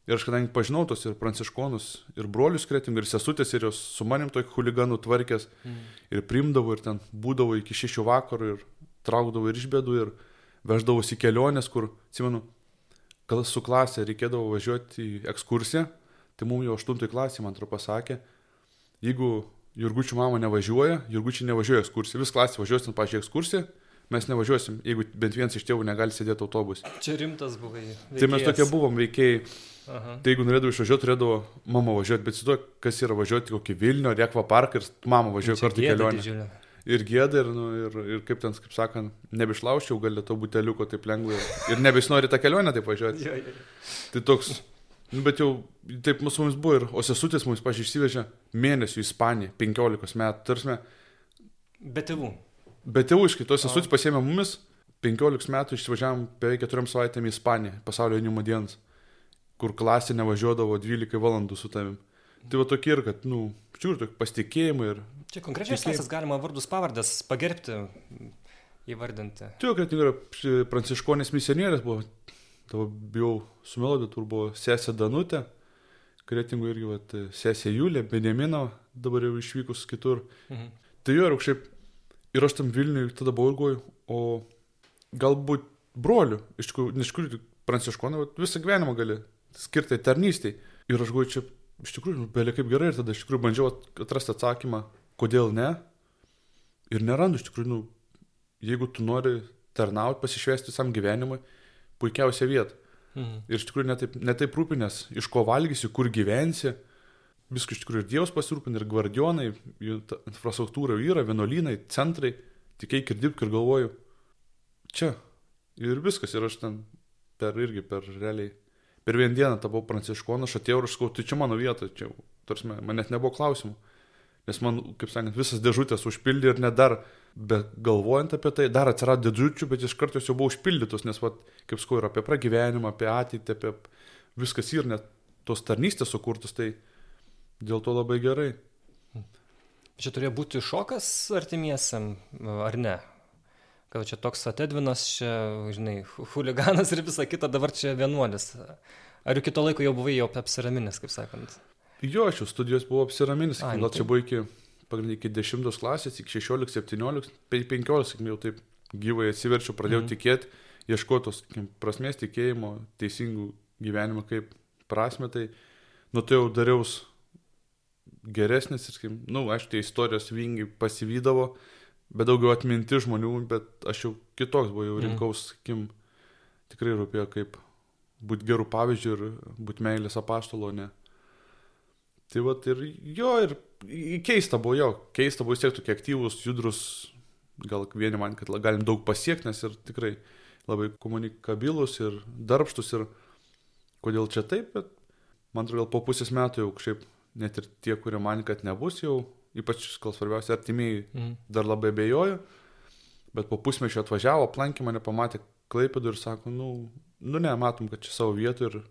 [SPEAKER 2] Ir aš kadangi pažinau tos ir pranciškonus, ir brolius kretingų, ir sesutės, ir jos su manim tokį huliganų tvarkės, mm. ir primdavo, ir ten būdavo iki šešių vakarų, ir traukdavo ir išbėdų, ir veždavosi kelionės, kur, atsimenu, su klasė reikėdavo važiuoti į ekskursiją, tai mums jau 8 klasė, man atrodo, pasakė, jeigu Jurgučių mama nevažiuoja, Jurgučiai nevažiuoja ekskursiją, vis klasė važiuos ten pačią ekskursiją, mes nevažiuosim, jeigu bent vienas iš tėvų negali sėdėti autobusui.
[SPEAKER 1] Čia rimtas buvai. Veikėjas.
[SPEAKER 2] Tai mes tokie buvom veikėjai. Aha. Tai jeigu norėdavau išvažiuoti, turėdavo mama važiuoti, bet įsivaizduoju, kas yra važiuoti kokį Vilnių ar Jekva parką ir mama važiuoja kartu į kelionę. Didžiulė. Ir gėda, ir, nu, ir, ir kaip ten, kaip sakant, nebeišlauščiau gal to buteliuko taip lengvai. Ir nebesinori tą kelionę taip važiuoti.
[SPEAKER 1] Jo, jo.
[SPEAKER 2] Tai toks Nu, bet jau taip mūsų mums buvo ir, o sesutės mums pažiūrėjau išsivežė mėnesių į Ispaniją, 15 metų, tarsi,
[SPEAKER 1] Be tėvų.
[SPEAKER 2] bet tėvų iš kitos sesutės pasėmė mumis, 15 metų išvažiavam beveik 4 savaitėm į Ispaniją, pasaulio jaunimo dienas, kur klasė nevažiuodavo 12 valandų su tavim. Tai va tokie ir, kad, nu, žiūrėjau, tokį pasitikėjimą ir...
[SPEAKER 1] Čia konkrečiai esas galima vardus pavardės pagerbti, įvardinti.
[SPEAKER 2] Tai jau, kad yra ši- pranciškonės misionierės buvo, tavo bijau sumeluoti, tur buvo sesė Danutė, kretingų irgi, va, sesė Julė, Benjamino, dabar jau išvykus kitur.
[SPEAKER 1] Mhm.
[SPEAKER 2] Tai jo, ir šiaip, ir aš tam Vilniui tada buvau ir galvoju, o galbūt broliu, iš tikrųjų, iš tikrųjų pranciškonai vat, visą gyvenimą gali skirti tarnystėj. Ir aš galvoju, čia iš tikrųjų, nu, belia kaip gerai, ir tada iš tikrųjų bandžiau at- atrasti atsakymą, kodėl ne. Ir nerandu, iš tikrųjų, nu, jeigu tu nori tarnauti, pasišvesti visam gyvenimui, puikiausia vieta.
[SPEAKER 1] Mhm.
[SPEAKER 2] Ir iš tikrųjų netaip, netaip rūpinės, iš ko valgysi, kur gyvensi. Viskas iš tikrųjų ir Dievas pasirūpina, ir gvardionai, jų infrastruktūra yra, vienuolynai, centrai, tik eik ir dirbk ir galvoju, čia. Ir viskas, ir aš ten per irgi, per realiai, per vieną dieną tapau pranciškonu, aš atėjau ir aš sakau, tai čia mano vieta, čia, tarsi, man net nebuvo klausimų. Nes man, kaip sakant, visas dėžutės užpildė ir net dar, bet galvojant apie tai, dar atsirado dėžučių, bet iš karto jos jau buvo užpildytos, nes, vat, kaip sakau, ir apie pragyvenimą, apie ateitį, apie viskas ir net tos tarnystės sukurtos, tai dėl to labai gerai.
[SPEAKER 1] Čia turėjo būti šokas artimiesiam, ar ne? Kad čia toks atedvinas, čia, žinai, hu- huliganas ir visa kita, dabar čia vienuolis. Ar jau kito laiko jau buvai jau apsiraminęs, kaip sakant?
[SPEAKER 2] Jo, aš jau studijos buvau apsiraminęs, gal
[SPEAKER 1] nu
[SPEAKER 2] čia
[SPEAKER 1] tai-
[SPEAKER 2] buvo iki, pagrindiniai, iki 10 klasės, iki 16, 17, 15, sakykim, jau taip gyvai atsiverčiau, pradėjau
[SPEAKER 1] mhm.
[SPEAKER 2] tikėti, ieškotos prasmės tikėjimo, teisingų gyvenimo kaip prasme, tai nu tai jau dariaus geresnis, ir, sakykim, nu, aš tie istorijos vingiai pasivydavo, bet daugiau atminti žmonių, bet aš jau kitoks buvau, jau
[SPEAKER 1] Mhm.
[SPEAKER 2] rinkaus, sakykim, tikrai rūpėjo kaip būti gerų pavyzdžių ir būti meilės apaštalo, ne. Tai va ir jo, ir keista buvo jo, keista buvo vis tiek tokie aktyvūs, judrus, gal vieni man, kad galim daug pasiekti, nes ir tikrai labai komunikabilus ir darbštus ir kodėl čia taip, bet man atrodo, gal po pusės metų jau kažkaip net ir tie, kurie man, kad nebus jau, ypač, gal svarbiausia, artimieji
[SPEAKER 1] Mhm.
[SPEAKER 2] dar labai bejoju, bet po pusmečio atvažiavo, aplankė mane, pamatė klaipėdų ir sako, nu, nu ne, matom, kad čia savo vietoj ir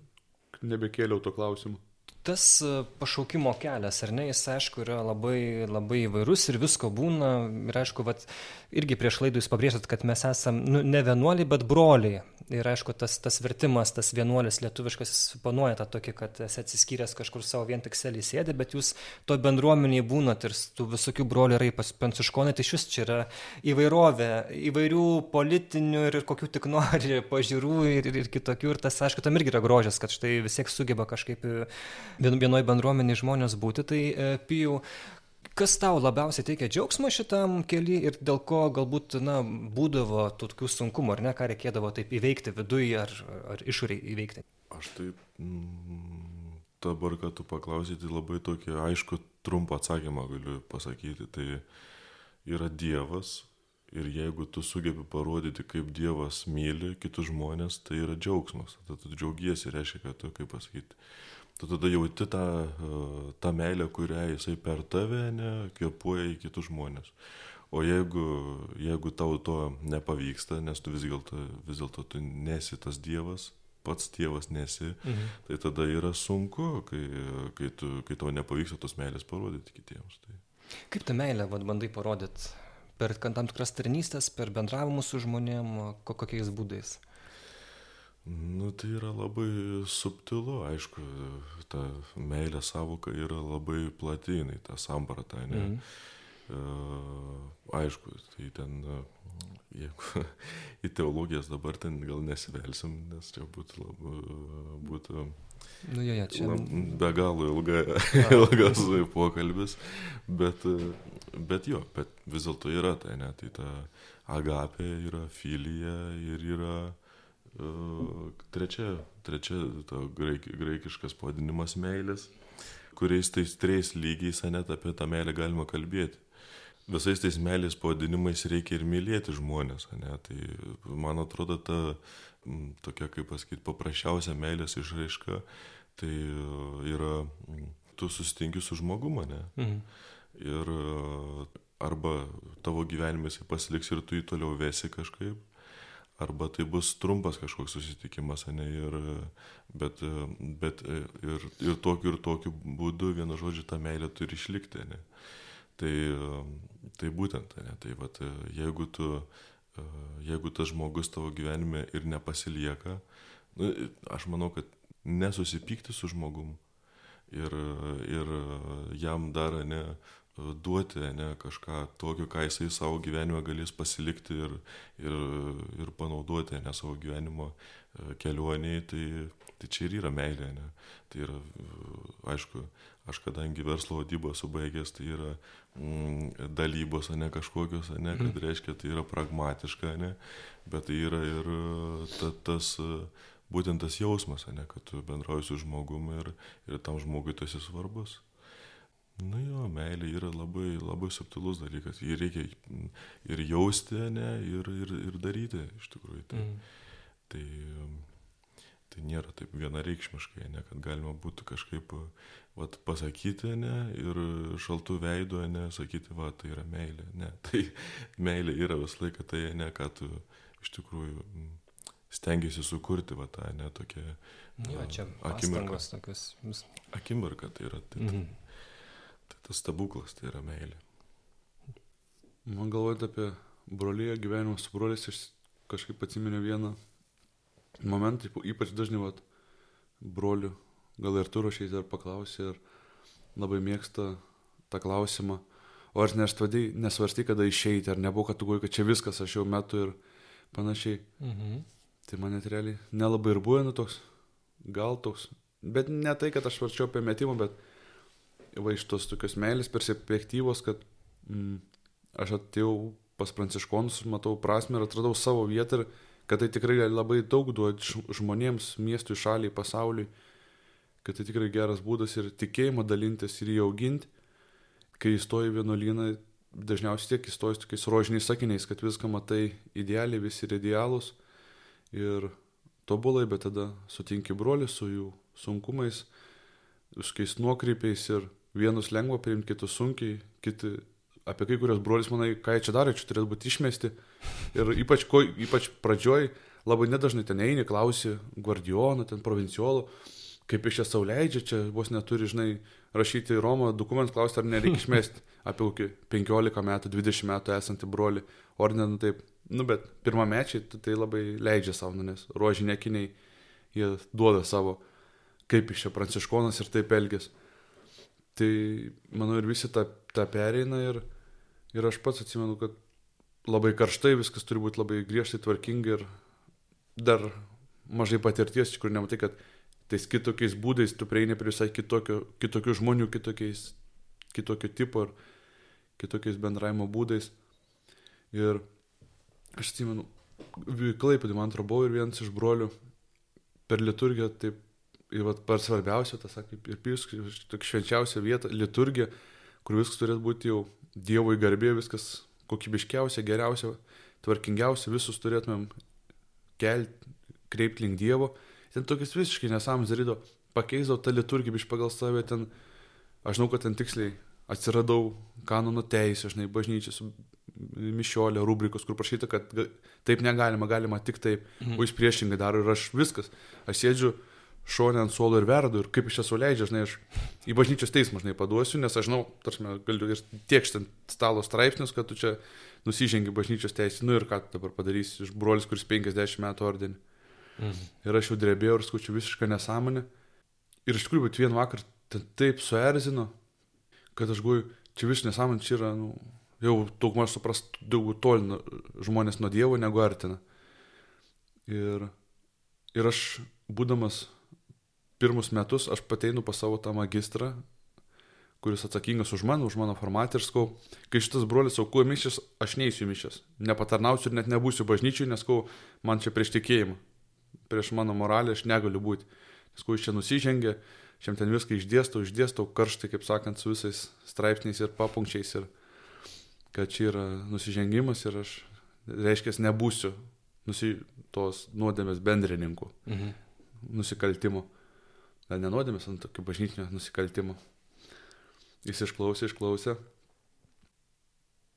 [SPEAKER 2] nebekėliau to klausimu.
[SPEAKER 1] Tas e, pašaukimo kelias, ar ne, jis aišku yra labai, labai įvairus ir visko būna. Ir aišku, vat, irgi prieš laidų jūs pabrėžėt, kad mes esame nu, ne vienuoliai, bet broliai. Ir aišku, tas, tas vertimas, tas vienuolis lietuviškas, jis panuoja tą tokį, kad esi atsiskyręs kažkur savo vien tik selį sėdė, bet jūs to bendruomeniai būnat ir tų visokių brolių yra pas pranciškonai, tai šis čia yra įvairovė, įvairių politinių ir kokių tik nori pažiūrų ir, ir, ir kitokių. Ir tas, aišku, tam irgi yra grožis, kad štai vis tiek sugeba kažkaip e, vienoje bendruomenėje žmonės būti. Tai e, pijau, kas tau labiausiai teikia džiaugsmą šitam keliui ir dėl ko galbūt na, būdavo tokių sunkumų, ar ne, ką reikėdavo taip įveikti viduje ar, ar išoriai įveikti?
[SPEAKER 3] Aš taip, mm, dabar, kad tu paklausai, tai labai tokį aišku trumpą atsakymą galiu pasakyti. Tai yra Dievas ir jeigu tu sugebi parodyti, kaip Dievas myli kitus žmonės, tai yra džiaugsmas. Tada tu džiaugiesi, reiškia, kad tu, kaip pasakyti, tu tada jauti tą, e, tą meilę, kurią jisai per tave nekėpuoja į kitus žmonės. O jeigu, jeigu tau to nepavyksta, nes tu vis dėlto, vis dėlto tu nesi tas Dievas, pats tėvas nesi,
[SPEAKER 1] Mhm.
[SPEAKER 3] tai tada yra sunku, kai, kai, tu, kai tau nepavyksta tos meilės parodyti kitiems. Tai.
[SPEAKER 1] Kaip tą meilę vat, bandai parodyti? Per tam tikras tarnystės, per bendravimus su žmonėm, ko, kokiais būdais?
[SPEAKER 3] Nu, tai yra labai subtilu, aišku, ta meilė savoka yra labai plati, jinai ta samprata, ne?
[SPEAKER 1] Mhm.
[SPEAKER 3] E, aišku, tai ten, e, jeigu į teologijas dabar ten gal nesivelsim, nes čia būtų labai, būtų
[SPEAKER 1] Nu, jo, jo, čia.
[SPEAKER 3] be galo ilga, ilgas pokalbis, bet, bet jo, bet vis dėlto yra tai, ne, tai ta agapė yra filija ir yra uh, trečia, trečia ta graik, graikiškas pavadinimas meilės, kuriais tais trejais lygiais, net apie tą meilę galima kalbėti. Visais tais meilės pavadinimais reikia ir mylėti žmonės, ne? tai man atrodo ta tokia, kaip pasakyti, paprasčiausia meilės išraiška, Tai yra, tu susitinki su žmogumu, ne? Mhm. Ir arba tavo gyvenime jisai pasiliks ir tu jį toliau vesi kažkaip, arba tai bus trumpas kažkoks susitikimas, ne, ir, bet, bet ir, ir tokiu ir tokiu būdu, vienu žodžiu, ta meilė turi išlikti, ne. Tai, tai būtent, ne, tai vat, jeigu tu, jeigu tas žmogus tavo gyvenime ir nepasilieka, nu, aš manau, kad nesusipykti su žmogum ir, ir jam dar ne duoti ne, kažką tokio, ką jisai savo gyvenime galės pasilikti ir, ir, ir panaudoti ne savo gyvenimo e, kelioniai, tai, tai čia ir yra meilė. Ne. Tai yra, aišku, aš kadangi verslo vadybą esu baigęs, tai yra mm, dalybos, ne kažkokios, ne, kad mhm. reiškia, tai yra pragmatiška, ne, bet tai yra ir ta, tas būtent tas jausmas, ne, kad tu bendrauji su žmogumi ir, ir tam žmogui tu esi svarbus. Nu jo, meilė yra labai, labai subtilus dalykas. Jį reikia ir jausti, ne, ir, ir, ir daryti, iš tikrųjų. Tai, mm. tai, tai nėra taip vienareikšmiškai, ne, kad galima būtų kažkaip vat, pasakyti, ne, ir šaltų veido, ne, sakyti, va, tai yra meilė. Ne, tai meilė yra visą laiką tai, ne, ką tu iš tikrųjų stengiasi sukurti, va, tą, ne, tokia...
[SPEAKER 1] Jo, čia akimirka. Tokios...
[SPEAKER 3] Akimirka tai yra. Tai, mm -hmm. Tai tas stebuklas tai yra meilė.
[SPEAKER 2] Man galvojant apie brolyje gyvenimą su broliais, aš kažkaip atsiminiau vieną momentą, ypač dažnai, vat, brolių, gal ir tu rašyti ar paklausai, ar labai mėgsta tą klausimą, o ar nesvarstai, kada išeiti, ar nebuvo, kad tu galvoji, kad čia viskas, aš jau metu ir panašiai. Mhm. Tai man net realiai nelabai ir buvo, nu toks, gal toks, bet ne tai, kad aš varčiau apie metimą, bet va iš tos tokios meilės perspektyvos, kad mm, aš atėjau pas pranciškonus, matau prasme ir atradau savo vietą ir kad tai tikrai labai daug duoti žmonėms, miestui, šaliai, pasauliui, kad tai tikrai geras būdas ir tikėjimą dalintis ir jį auginti. Kai įstoji vienuolyną, dažniausiai tiek įstoji tokiais rožiniais sakiniais, kad viską matai idealiai, visi yra idealūs ir tobulai, bet tada sutinki brolį su jų sunkumais, viskiais nuokrypiais ir vienus lengva priimti, kitus sunkiai, kiti apie kai kurios brolius manai, ką jie čia daro, čia turėtų būti išmesti. Ir ypač, ko, ypač pradžioj labai nedažnai ten eini, klausi guardiono, ten provinciolų, kaip iš čia sauliaidžia, čia vos neturi, žinai, rašyti Romą dokumentus, klausti, ar nereikia išmesti apie kokį 15 metų, 20 metų esantį brolį. Ordinė, nu taip, nu bet pirmamečiai tai labai leidžia savo, nu, nes rožinėkiniai jie duoda savo, kaip iš čia pranciškonas ir taip elgės. Tai manau ir visi tą, tą pereina ir, ir aš pats atsimenu, kad labai karštai viskas turi būti labai griežtai tvarkingai ir dar mažai patirties, kur nematai, kad tais kitokiais būdais tu prieini prie visai kitokio, kitokių žmonių, kitokiais, kitokio tipo ir kitokiais bendravimo būdais. Ir aš atsimenu, Klaipėdė, man atrodo, buvo ir vienas iš brolių per liturgiją taip ir vat, per svarbiausia, tas, kaip ir pijus, tokia švenčiausia vieta, liturgija, kur viskas turėtų būti jau Dievui garbė, viskas kokybiškiausia, geriausia, tvarkingiausia, visus turėtumėm kelti, kreipti link Dievo. Ten tokias visiškai nesąmonės darydo, pakeisdavo tą liturgiją iš pagal save, ten, aš žinau, kad ten tiksliai atsiradau kanono teisė, žinai, bažnyčios, mišiolė, rubrikos, kur prašyta, kad taip negalima, galima tik taip, mhm. o jis priešingai daro ir aš viskas. Aš sėdžiu, šonę ant suolo ir verdu ir kaip iš esu leidžia, žinai, aš į bažnyčios teismą, žinai, paduosiu, nes aš žinau, tarsi, galiu ir tiek štent stalo straipsnius, kad tu čia nusižengi bažnyčios teisį, nu ir ką tu dabar padarysi iš brolis, kuris 50 metų ordinį. Mhm. Ir aš jau drebėjau ir skučiu visišką nesąmonę. Ir iš tikrųjų, bet vieną vakarą ten taip suerzino, kad aš guoju, čia vis nesąmonė, čia yra, nu, jau daug maž suprast, daug tolina žmonės nuo Dievo negu artina. Ir, ir aš, būdamas pirmus metus aš pateinu pas savo tą magistrą, kuris atsakingas už mane, už mano formatą ir skau, kai šitas brolis aukoja mišęs, aš neįsiu mišęs, nepatarnausiu ir net nebūsiu bažnyčiui, nes skau, man čia prieš tikėjimą, prieš mano moralę aš negaliu būti. Nes skau, iš čia nusižengė, šiam ten viską išdėstau, išdėstau karštai, kaip sakant, su visais straipsniais ir papunkčiais ir kad čia yra nusižengimas ir aš, reiškia, nebūsiu nusi, tos nuodėmės bendrininku, mhm. nusikaltimo dar nenodėmės ant tokio bažnytinio nusikaltimo. Jis išklausė, išklausė.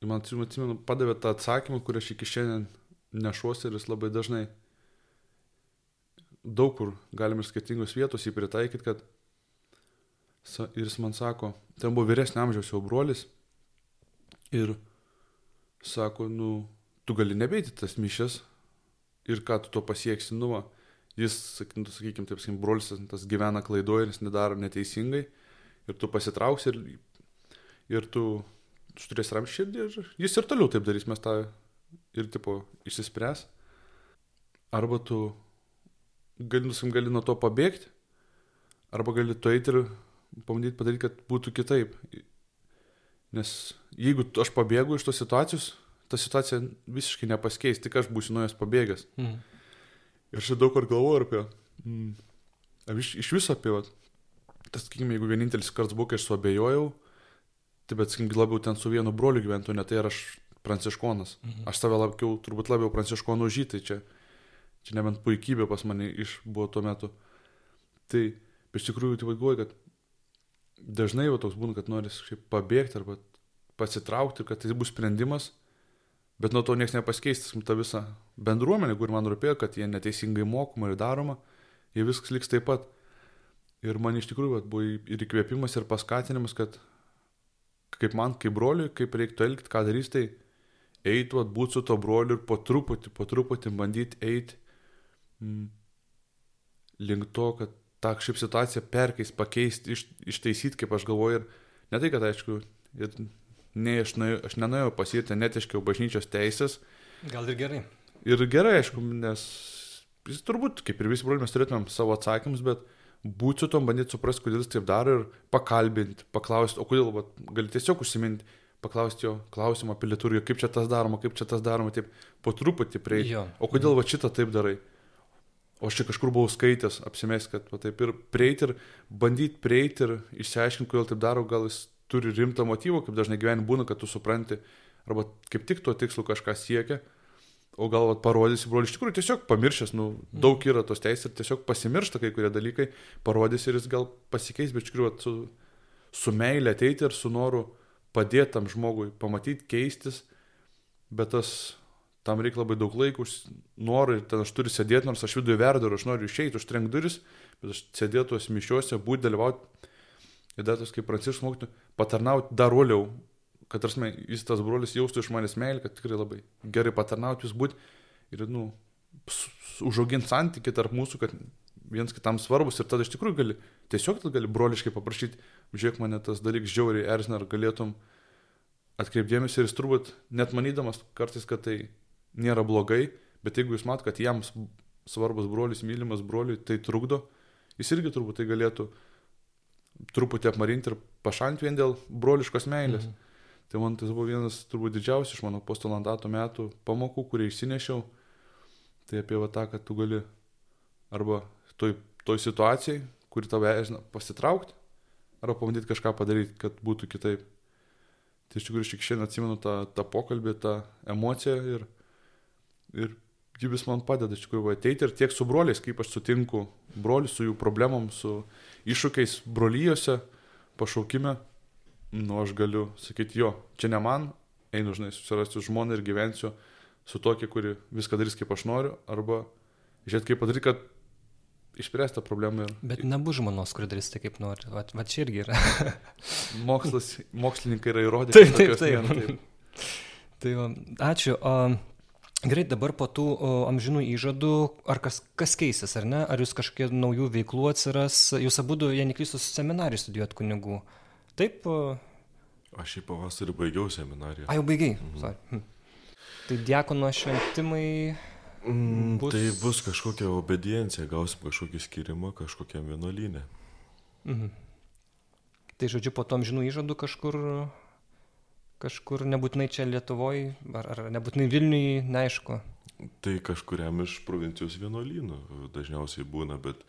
[SPEAKER 2] Ir man atsimenu, padavė tą atsakymą, kurį aš iki šiandien nešuosi ir jis labai dažnai daug kur galim ir skirtingos vietos jį pritaikyti, kad ir jis man sako, ten buvo vyresnio amžiaus jau brolis ir sako, nu, tu gali nebeiti tas mišes ir ką tu to pasieksi, nu, va, jis, nu, sakykime, taip sakykim, brolis tas gyvena klaidoje ir jis nedaro neteisingai ir tu pasitrauksi ir, ir tu, tu turėsi ramšį širdį ir jis ir toliau taip darys, mes tą ir tipo išsispręs. Arba tu gali, nusim, gali nuo to pabėgti, arba gali to eiti ir pabandyti padaryti, kad būtų kitaip. Nes jeigu aš pabėgu iš tos situacijos, ta situacija visiškai nepasikeis, tik aš būsiu nuo jos pabėgęs. Mm. Ir aš daug kur galvoju apie, mm, iš, iš viso apie, vat, tas, sakykime, jeigu vienintelis kartas buvo, kai aš suabejojau, tai bet, sakykime, labiau ten su vienu broliu gyventų, ne tai aš pranciškonas. Mhm. Aš save labiau, turbūt labiau pranciškonų žytai čia. Čia nebent puikybė pas mane iš buvo tuo metu. Tai, bet iš tikrųjų, tai galvoju, kad dažnai jau toks būna, kad nori pabėgti arba pasitraukti, kad tai bus sprendimas, bet nuo to niekas nepasikeis, ta visa bendruomenė, kur man rūpėjo, kad jie neteisingai mokoma ir daroma, jie viskas liks taip pat. Ir man iš tikrųjų vat, buvo ir įkvėpimas, ir paskatinimas, kad kaip man, kaip broliui, kaip reiktų elgti, ką darys, tai eitų atbūt su to broliu ir po truputį, po truputį bandyti eiti mm, link to, kad tą šiaip situaciją perkeis, pakeisti, iš, ištaisyti, kaip aš galvoju. Ir ne tai, kad aišku, ir, ne, aš, nuėjau, aš nenuėjau pasirti, netiškiau bažnyčios teisės.
[SPEAKER 1] Gal ir gerai.
[SPEAKER 2] Ir gerai, aišku, nes jis turbūt, kaip ir visi broliai, mes turėtumėm savo atsakymus, bet būti su tom, bandyti suprasti, kodėl jis taip daro ir pakalbinti, paklausti, o kodėl, va, gali tiesiog užsiminti paklausti jo klausimą apie liturgiją, kaip čia tas daroma, kaip čia tas daroma, taip po truputį prieiti. O kodėl va šitą taip darai? O aš čia kažkur buvau skaitęs, apsimės, kad va, taip ir prieiti ir bandyti prieiti ir išsiaiškinti, kodėl taip daro, gal jis turi rimtą motyvą, kaip dažnai gyvenime būna, kad tu supranti, arba kaip tik tuo tikslu kažką siekia, o gal vat, parodysi, broli, iš tikrųjų tiesiog pamiršęs, nu, daug yra tos teisės ir tiesiog pasimiršta kai kurie dalykai, parodysi ir jis gal pasikeis, bet iš tikrųjų su, su meilė ateiti ir su noru padėti tam žmogui, pamatyti, keistis, bet tas, tam reikia labai daug laiko, noriu, ten aš turiu sėdėti, nors aš viduje verdu ir aš noriu išeiti, užtrenk duris, bet aš sėdėtų tos mišiuose, būti dalyvauti, ir dar tas kaip pranciškus mokytų, patarnauti dar uoliau, kad tarsi jis tas brolis jaustų iš manęs meilę, kad tikrai labai gerai patarnauti jūs būti ir, nu, užauginti santyki tarp mūsų, kad viens kitam svarbus. Ir tada iš tikrųjų gali, tiesiog tada gali broliškai paprašyti, žiūrėk mane tas dalykas žiauriai erzina, ar galėtum atkreipdėmės ir jis turbūt net manydamas kartais, kad tai nėra blogai, bet jeigu jūs mat, kad jam svarbus brolis, mylimas broliui, tai trukdo, jis irgi turbūt tai galėtų truputį apmarinti ir pašalinti vien dėl broliškos meilės. Mhm. Tai man tas buvo vienas turbūt didžiausias iš mano postolandato metų pamokų, kurį išsinešiau. Tai apie va tą, kad tu gali arba toj, toj situacijai, kuri tave erzina, pasitraukti, arba pabandyti kažką padaryti, kad būtų kitaip. Tai iš tikrųjų, aš tik šiandien atsimenu tą, tą pokalbį, tą emociją ir, ir ji vis man padeda iš tikrųjų ateiti ir tiek su broliais, kaip aš sutinku brolius su jų problemom, su iššūkiais brolyjose, pašaukime nu aš galiu sakyti, jo, čia ne man, einu, žinai, susirasti žmoną ir gyvensiu su tokia, kuri viską darys kaip aš noriu, arba žiūrėti, kaip padaryti, kad išspręsti tą problemą. Ir...
[SPEAKER 1] Bet nebus žmonos, kuri darys tai kaip nori. Va, va čia irgi yra.
[SPEAKER 2] Mokslas, mokslininkai yra įrodę.
[SPEAKER 1] Taip, taip, taip. taip. tai va, ačiū. O, gerai, dabar po tų o, amžinų įžadų, ar kas, kas keisis, ar ne? Ar jūs kažkokie naujų veiklų atsiras? Jūs abu, jei neklystus, seminarijų studijuot kunigų. Taip.
[SPEAKER 3] Aš šį pavasarį baigiau seminariją.
[SPEAKER 1] A, jau baigiai. Mhm. Hm. Tai diakono šventimai.
[SPEAKER 3] Mm, bus... Tai bus kažkokia obediencija, gausim kažkokį skirimą kažkokiam vienuolynė. Mhm.
[SPEAKER 1] Tai žodžiu, po tom žinų įžadų kažkur, kažkur nebūtinai čia Lietuvoje, ar, ar nebūtinai Vilniui, neaišku.
[SPEAKER 3] Tai kažkuriam iš provincijos vienuolynų dažniausiai būna, bet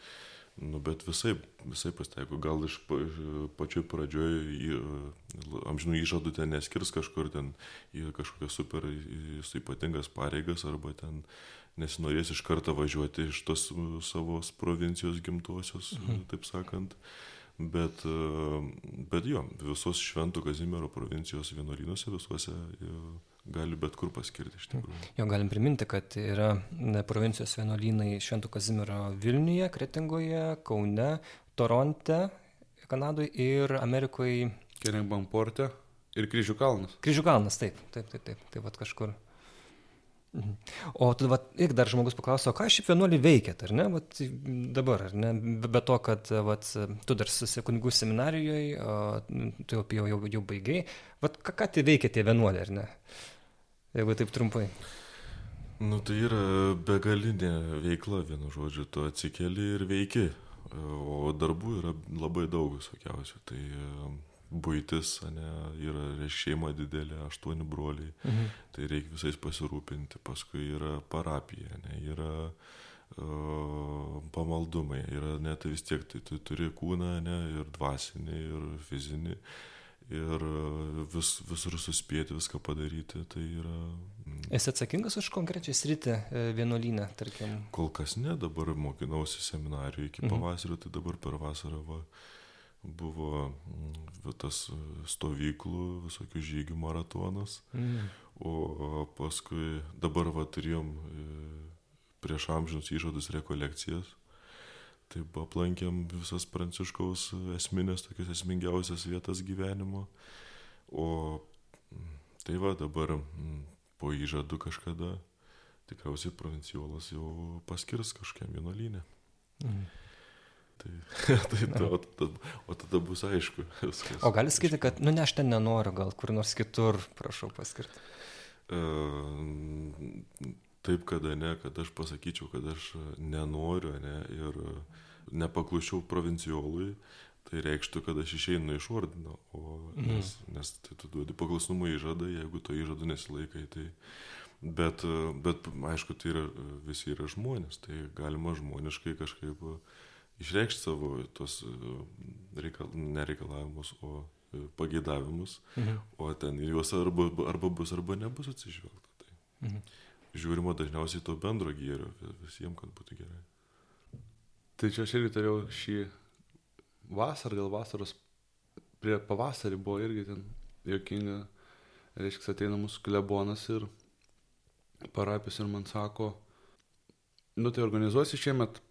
[SPEAKER 3] Nu, bet visai, visai pasitaiko, gal iš pačioj pradžioj amžinų įžadų ten neskirs kažkur ten į kažkokias super ypatingas pareigas arba ten nesinorės iš karto važiuoti iš tos savo provincijos gimtosios, mhm. taip sakant. Bet, bet jo, visos Šventų Kazimiero provincijos vienuolynuose visuose gali bet kur paskirti iš tikrųjų.
[SPEAKER 1] Jo galim priminti, kad yra provincijos vienuolynai Šventų Kazimiero Vilniuje, Kretingoje, Kaune, Toronte, Kanadoje ir Amerikoje.
[SPEAKER 2] Kerengbamporte ir Kryžių kalnas.
[SPEAKER 1] Kryžių kalnas, taip, taip, taip, taip, taip, taip kažkur. Mhm. O tada, vat, ir dar žmogus paklausė, o ką šiaip vienuoliai veikėt, ar ne, vat, dabar, ar ne, be to, kad vat, tu dar susikunigų seminarijoje, tu jau, jau, jau, jau baigiai, vat, ką, ką tai veikia tie vienuoliai, ar ne, jeigu taip trumpai.
[SPEAKER 3] Nu, tai yra begalinė veikla, vienu žodžiu, tu atsikeli ir veiki, o darbų yra labai daug visokiausių. Tai būtis, ne, yra šeima didelė, aštuoni broliai, mhm. tai reikia visais pasirūpinti, paskui yra parapija, ne, yra uh, pamaldumai, yra net tai vis tiek, tai tu turi kūną, ne, ir dvasinį, ir fizinį, ir vis, visur suspėti, viską padaryti, tai yra...
[SPEAKER 1] Mm. Esi atsakingas už konkrečią sritį e, vienuolynę, tarkim?
[SPEAKER 3] Kol kas ne, dabar mokinausi seminarijoje iki mhm. pavasario, tai dabar per vasarą va, uh, buvo mm, tas stovyklų, visokių žygių maratonas. Mm. O paskui dabar va turėjom e, prieš amžinus įžadus rekolekcijas. Taip aplankėm visas pranciškaus esminės, tokias esmingiausias vietas gyvenimo. O mm, tai va dabar mm, po įžadų kažkada tikriausiai provincijolas jau paskirs kažkokiam vienuolynę. Mm. Tai, tai ta, o, tada, o tada bus aišku.
[SPEAKER 1] Viskas. O gali sakyti, kad, nu ne, aš ten nenoriu, gal kur nors kitur, prašau paskirti.
[SPEAKER 3] E, taip, kada ne, kad aš pasakyčiau, kad aš nenoriu ne, ir nepaklušiau provinciolui, tai reikštų, kad aš išeinu iš ordino, o, mm. nes, nes tai tu duodi paklusnumą įžadą, jeigu to įžadų nesilaikai, tai... Bet, bet aišku, tai yra, visi yra žmonės, tai galima žmoniškai kažkaip uh, išreikšti savo tos e, reikal, nereikalavimus, o e, pageidavimus, mhm. o ten juos arba, arba bus, arba nebus atsižvelgta. Tai. Mhm. Žiūrima dažniausiai to bendro gėrio visiems, kad būtų gerai.
[SPEAKER 2] Tai čia aš irgi turėjau šį vasarą, dėl vasaros, prie pavasarį buvo irgi ten jokinga, reiškia, ateina mūsų klebonas ir parapis ir man sako, nu tai organizuosi šiemet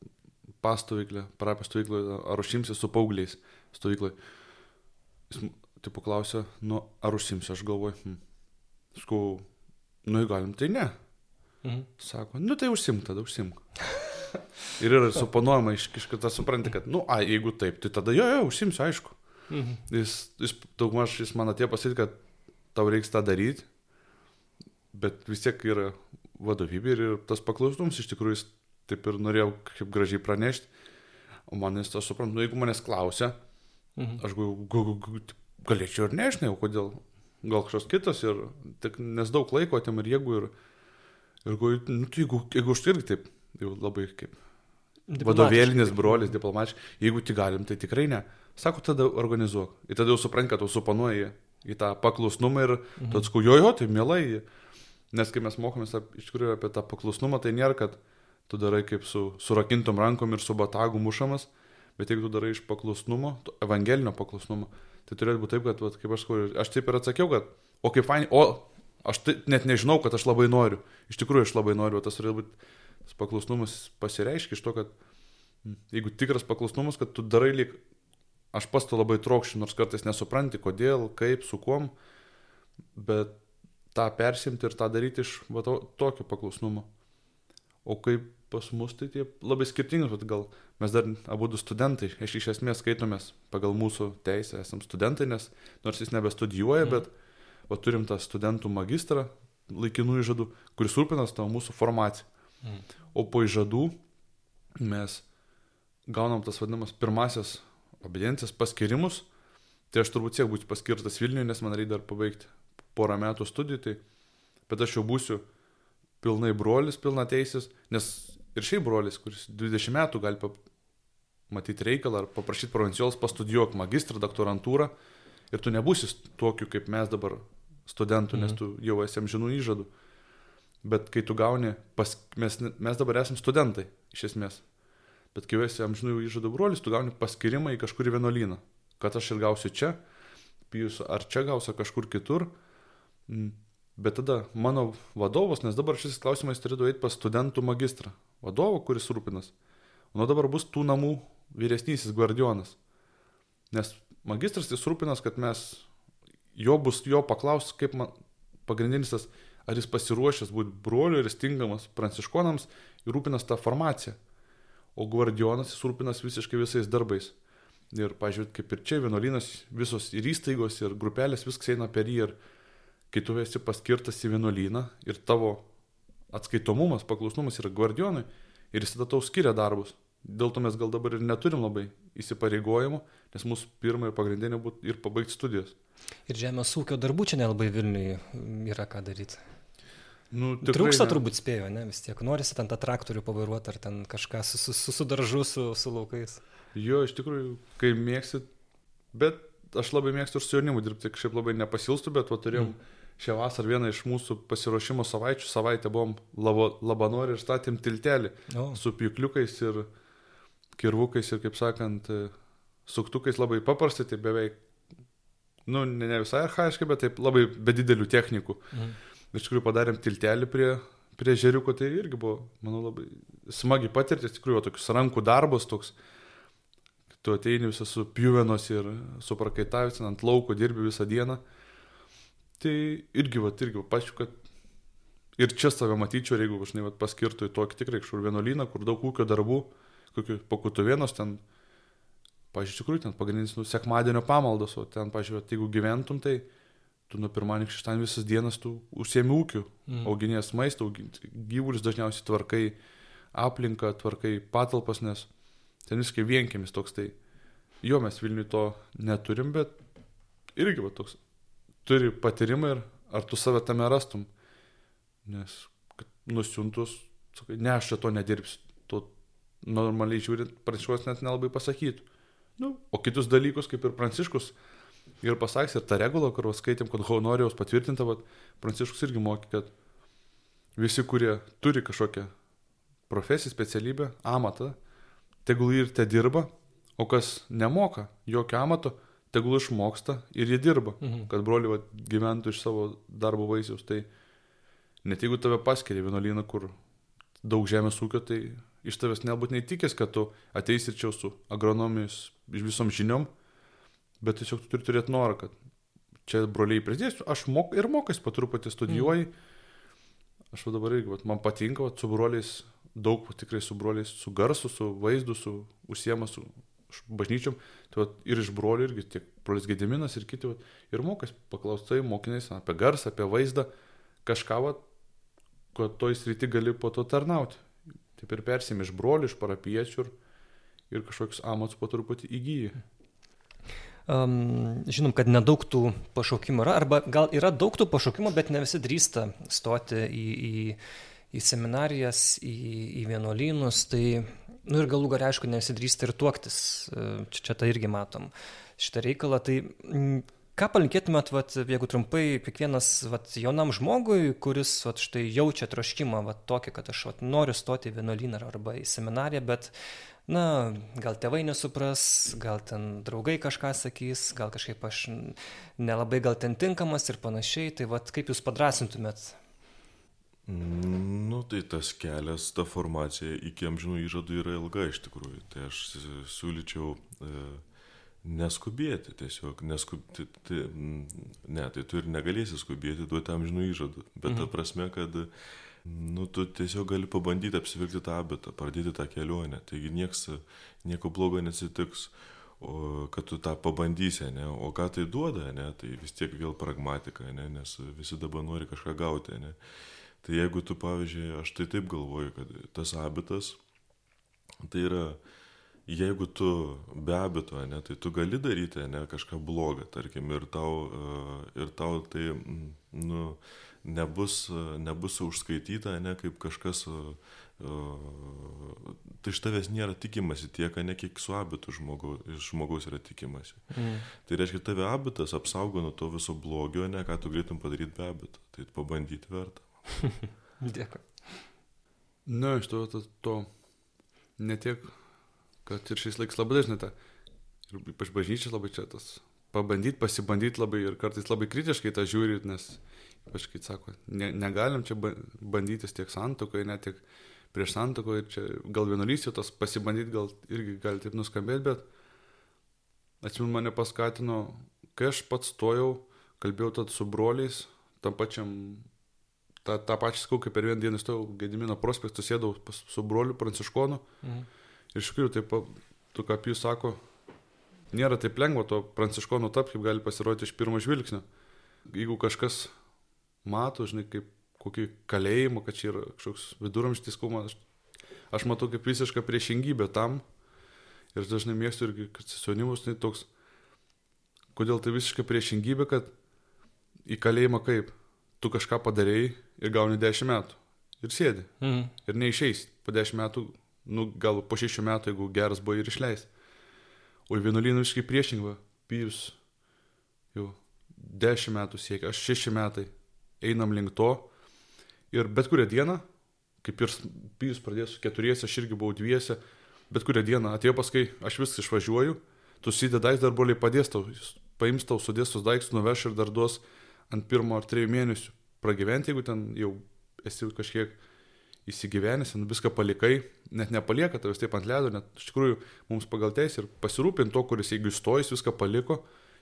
[SPEAKER 2] pastovyklę, parapijos stovyklą, ar užsimsi su paaugliais stovyklai. Jis tipo klausė, nu, ar užsimsi, aš galvoju, hm. Sakau, nu, galim, tai ne. Mhm. Sako, nu, tai užsimk tada, užsimk. Ir yra suponuojama iš kažkada supranti, kad, nu, a, jeigu taip, tai tada jo, jo, užsimsiu, aišku. Mhm. Jis, jis daugmaž, jis man atėjo pasakyti, kad tau reiks tą daryti, bet vis tiek yra vadovybė ir tas paklusnumas iš tikrųjų jis taip ir norėjau kaip gražiai pranešti. O manęs, aš suprantu, nu, jeigu manęs klausia, mhm. aš gal, gal, gal, galėčiau ir nežinau, kodėl. Gal kažkas kitas ir tik, nes daug laiko atėm ir jėgų ir, ir nu, tai jeigu, jeigu aš irgi taip, jau labai kaip vadovėlinis brolis, diplomatiškai, jeigu tik galim, tai tikrai ne. Sako, tada organizuok. Ir tada jau suprant, kad tu supanuoji į tą paklusnumą ir mhm. tu atsku, jo, jo, tai mielai. Nes kai mes mokomės iš tikrųjų apie tą paklusnumą, tai nėra, kad tu darai kaip su surakintom rankom ir su batagu mušamas, bet jeigu tu darai iš paklusnumo, evangelinio paklusnumo, tai turėtų būti taip, kad, vat, kaip aš sakau, aš taip ir atsakiau, kad, o kaip fainai, o aš tai, net nežinau, kad aš labai noriu, iš tikrųjų aš labai noriu, o tas turėtų būti, tas paklusnumas pasireiškia iš to, kad jeigu tikras paklusnumas, kad tu darai lyg, aš pats to labai trokščiu, nors kartais nesupranti, kodėl, kaip, su kuom, bet tą persimti ir tą daryti iš va, to, tokio paklusnumo. O kaip pas mus tai tie labai skirtingas, bet gal mes dar abu du studentai, iš, iš esmės skaitomės pagal mūsų teisę, esam studentai, nes nors jis nebestudijuoja, mm. bet va, turim tą studentų magistrą laikinų įžadų, kuris rūpinas tavo mūsų formaciją. Mm. O po įžadų mes gaunam tas vadinamas pirmasis obediencijos paskirimus, tai aš turbūt siek būsiu paskirtas Vilniuje, nes man reikia dar pabaigti porą metų studijų, tai, bet aš jau būsiu pilnai brolis, pilna teisis, nes ir šiaip brolis, kuris 20 metų gali matyti reikalą ar paprašyti provincijols pastudijuok magistrą, doktorantūrą ir tu nebūsi tokiu kaip mes dabar studentų, mhm. nes tu jau esi žinų įžadų. Bet kai tu gauni, pas, mes, mes dabar esame studentai, iš esmės. Bet kai esi amžinų įžadų brolis, tu gauni paskirimą į kažkurį vienuolyną. Kad aš ir gausiu čia, pijus ar čia gausiu kažkur kitur. Bet tada mano vadovas, nes dabar šis klausimas turėtų eiti pas studentų magistrą. Vadovo, kuris rūpinas. O nuo dabar bus tų namų vyresnysis guardionas. Nes magistras jis rūpinas, kad mes, jo bus jo paklaus, kaip man, pagrindinis tas, ar jis pasiruošęs būti broliu ir stingamas pranciškonams ir rūpinas tą formaciją. O guardionas jis rūpinas visiškai visais darbais. Ir, pažiūrėt, kaip ir čia vienuolynas, visos ir įstaigos, ir grupelės, viskas eina per jį. Ir kai tu esi paskirtas į vienuolyną ir tavo atskaitomumas, paklusnumas yra guardionui ir jis tada tau skiria darbus. Dėl to mes gal dabar ir neturim labai įsipareigojimų, nes mūsų pirma ir pagrindinė būtų ir pabaigti studijas.
[SPEAKER 1] Ir žemės ūkio darbų čia nelabai Vilniui yra ką daryti.
[SPEAKER 2] Nu,
[SPEAKER 1] Trūksta ne. turbūt spėjo, ne, vis tiek. Norisi ten tą traktorių pavairuoti ar ten kažką su, su, su, su daržu, su, su laukais.
[SPEAKER 2] Jo, iš tikrųjų, kai mėgsit, bet aš labai mėgstu ir su jaunimu dirbti, kažkaip labai nepasilstu, bet va, turėjom mm. Šią vasarą vieną iš mūsų pasiruošimo savaičių, savaitę buvom labo, labanori ir statėm tiltelį oh. su pjukliukais ir kirvukais ir, kaip sakant, suktukais labai paprastai, tai beveik, nu, ne, ne visai arhaiškai, bet taip labai be didelių technikų. Mm. Iš tikrųjų padarėm tiltelį prie, prie žeriuko, tai irgi buvo, manau, labai smagi patirtis, tikrųjų, tokius rankų darbus, toks, tu ateini visą su pjuvenos ir su prakaitavęs, ant lauko dirbi visą dieną. Tai irgi, va, irgi, pačiu, kad ir čia save matyčiau, jeigu aš ne paskirtų į tokį tikrai kažkur vienuolyną, kur daug ūkio darbų, kokių pakutuvienos ten, pažiūrėjau, tikrųjų ten pagrindinis, nu, sekmadienio pamaldos, o ten, pažiūrėjau, jeigu gyventum, tai tu nuo pirmadienio šeštadienio visas dienas tu užsiemi ūkiu, mm. auginės maistą, gyvulius dažniausiai tvarkai aplinką, tvarkai patalpas, nes ten viskai vienkėmis toks tai. Jo, mes Vilniui to neturim, bet irgi va toks. Turi patyrimą ir ar tu save tame rastum. Nes nusiuntus, sakai, ne, aš čia to nedirbsiu. To normaliai žiūrint, pranciškus net nelabai pasakytų. Nu, o kitus dalykus, kaip ir pranciškus, ir pasakys, ir tą regulą, kur skaitėm, kad honorijos patvirtinta, bet pranciškus irgi mokė, kad visi, kurie turi kažkokią profesiją, specialybę, amatą, tegul ir te dirba, o kas nemoka jokio amato, tegul išmoksta ir jie dirba, mhm. kad broliai va, gyventų iš savo darbo vaisiaus. Tai net jeigu tave paskiria vienuolyną, kur daug žemės ūkio, tai iš tavęs nebūtinai tikės, kad tu ateisi čia su agronomijos visom žiniom, bet tiesiog tu turi turėti norą, kad čia broliai pridėsiu, aš mok, ir mokais patruputį studijuoju. Mhm. Aš va dabar irgi, va, man patinka, va, su broliais daug tikrai su broliais, su garsu, su vaizdu, su užsiema, su bažnyčiom. Tai ir iš brolių irgi tiek brolis Gediminas ir kiti. Vat, ir mokas paklausai mokiniais apie garsą, apie vaizdą, kažką, vat, kad toj srity gali po to tarnauti. Taip ir persim iš brolių, iš parapiečių ir, ir kažkokius amatus po truputį įgyji.
[SPEAKER 1] Um, žinom, kad nedaug tų pašaukimų yra, arba gal yra daug tų pašaukimų, bet ne visi drįsta stoti į, į į seminarijas, į, į vienuolynus, tai, nu ir galų gal aišku, nesidrįsta ir tuoktis, e, čia, čia tą irgi matom, šitą reikalą. Tai ką palinkėtumėt, vat, jeigu trumpai, kiekvienas vat, jaunam žmogui, kuris vat, štai jaučia troškimą vat, tokį, kad aš vat, noriu stoti į vienuolyną arba į seminariją, bet na, gal tėvai nesupras, gal ten draugai kažką sakys, gal kažkaip aš nelabai gal ten tinkamas ir panašiai, tai vad kaip jūs padrasintumėt
[SPEAKER 3] Nu, tai tas kelias, ta formacija iki amžinų įžadų yra ilga iš tikrųjų. Tai aš siūlyčiau e, neskubėti tiesiog, neskubėti, tai, ne, tai tu ir negalėsi skubėti duoti amžinų įžadų, bet mhm. ta prasme, kad nu, tu tiesiog gali pabandyti apsivilkti tą abitą, pradėti tą kelionę, taigi nieks, nieko blogo nesitiks. O kad tu tą pabandysi, ne? o ką tai duoda, ne? tai vis tiek vėl pragmatika, ne? nes visi dabar nori kažką gauti. Ne? Tai jeigu tu, pavyzdžiui, aš tai taip galvoju, kad tas abitas, tai yra, jeigu tu be abito, ne, tai tu gali daryti ne, kažką blogą, tarkim, ir tau, e, ir tau tai nu, nebus, nebus užskaityta, ne, kaip kažkas, e, tai iš tavęs nėra tikimasi tiek, ne kiek su abitu žmogaus, žmogaus yra tikimasi. Mm. Tai reiškia, tave abitas apsaugo nuo to viso blogio, ne ką tu galėtum padaryti be abito. Tai pabandyti verta.
[SPEAKER 1] Dėkui.
[SPEAKER 2] Na, iš to, to, to ne tiek, kad ir šiais laikais labai dažnai ta, ir ypač bažnyčias labai čia tas, pabandyti, pasibandyti labai ir kartais labai kritiškai tą žiūri, nes, ypač kai sako, ne, negalim čia bandytis tiek santokoje, net tiek prieš santokoje, čia gal vienuolystė, tas pasibandyti gal irgi gali taip nuskambėti, bet atsimenu mane paskatino, kai aš pats stojau, kalbėjau tad su broliais, tam pačiam tą, tą pačią sakau, kaip per vieną dieną stojau Gedimino prospektų, sėdau pas, su broliu Pranciškonu. Mhm. Ir iš tikrųjų, taip, tu kaip jūs sako, nėra taip lengva to Pranciškonu tapti, kaip gali pasirodyti iš pirmo žvilgsnio. Jeigu kažkas mato, žinai, kaip kokį kalėjimą, kad čia yra kažkoks viduramžtiskumas, aš, aš matau kaip visišką priešingybę tam. Ir dažnai mėgstu irgi, kad sesionimus tai toks, kodėl tai visiška priešingybė, kad į kalėjimą kaip tu kažką padarėjai ir gauni 10 metų. Ir sėdi. Mhm. Ir neišeis. Po 10 metų, nu, gal po 6 metų, jeigu geras buvo ir išleis. O į vienuolyną visiškai priešingai. Pijus jau 10 metų siekia, aš 6 metai. Einam link to. Ir bet kurią dieną, kaip ir Pijus pradėjo su keturiese, aš irgi buvau dviese, bet kurią dieną atėjo paskui, aš vis išvažiuoju, tu sidedais dar broliai padės tau, paims tau, sudės tus daiktus, nuveš ir dar duos ant pirmo ar trijų mėnesių pragyventi, jeigu ten jau esi kažkiek įsigyvenęs, viską palikai, net nepalieka tavęs taip ant ledo, net iš tikrųjų mums pagal teisę ir pasirūpinti to, kuris jeigu įstojęs viską paliko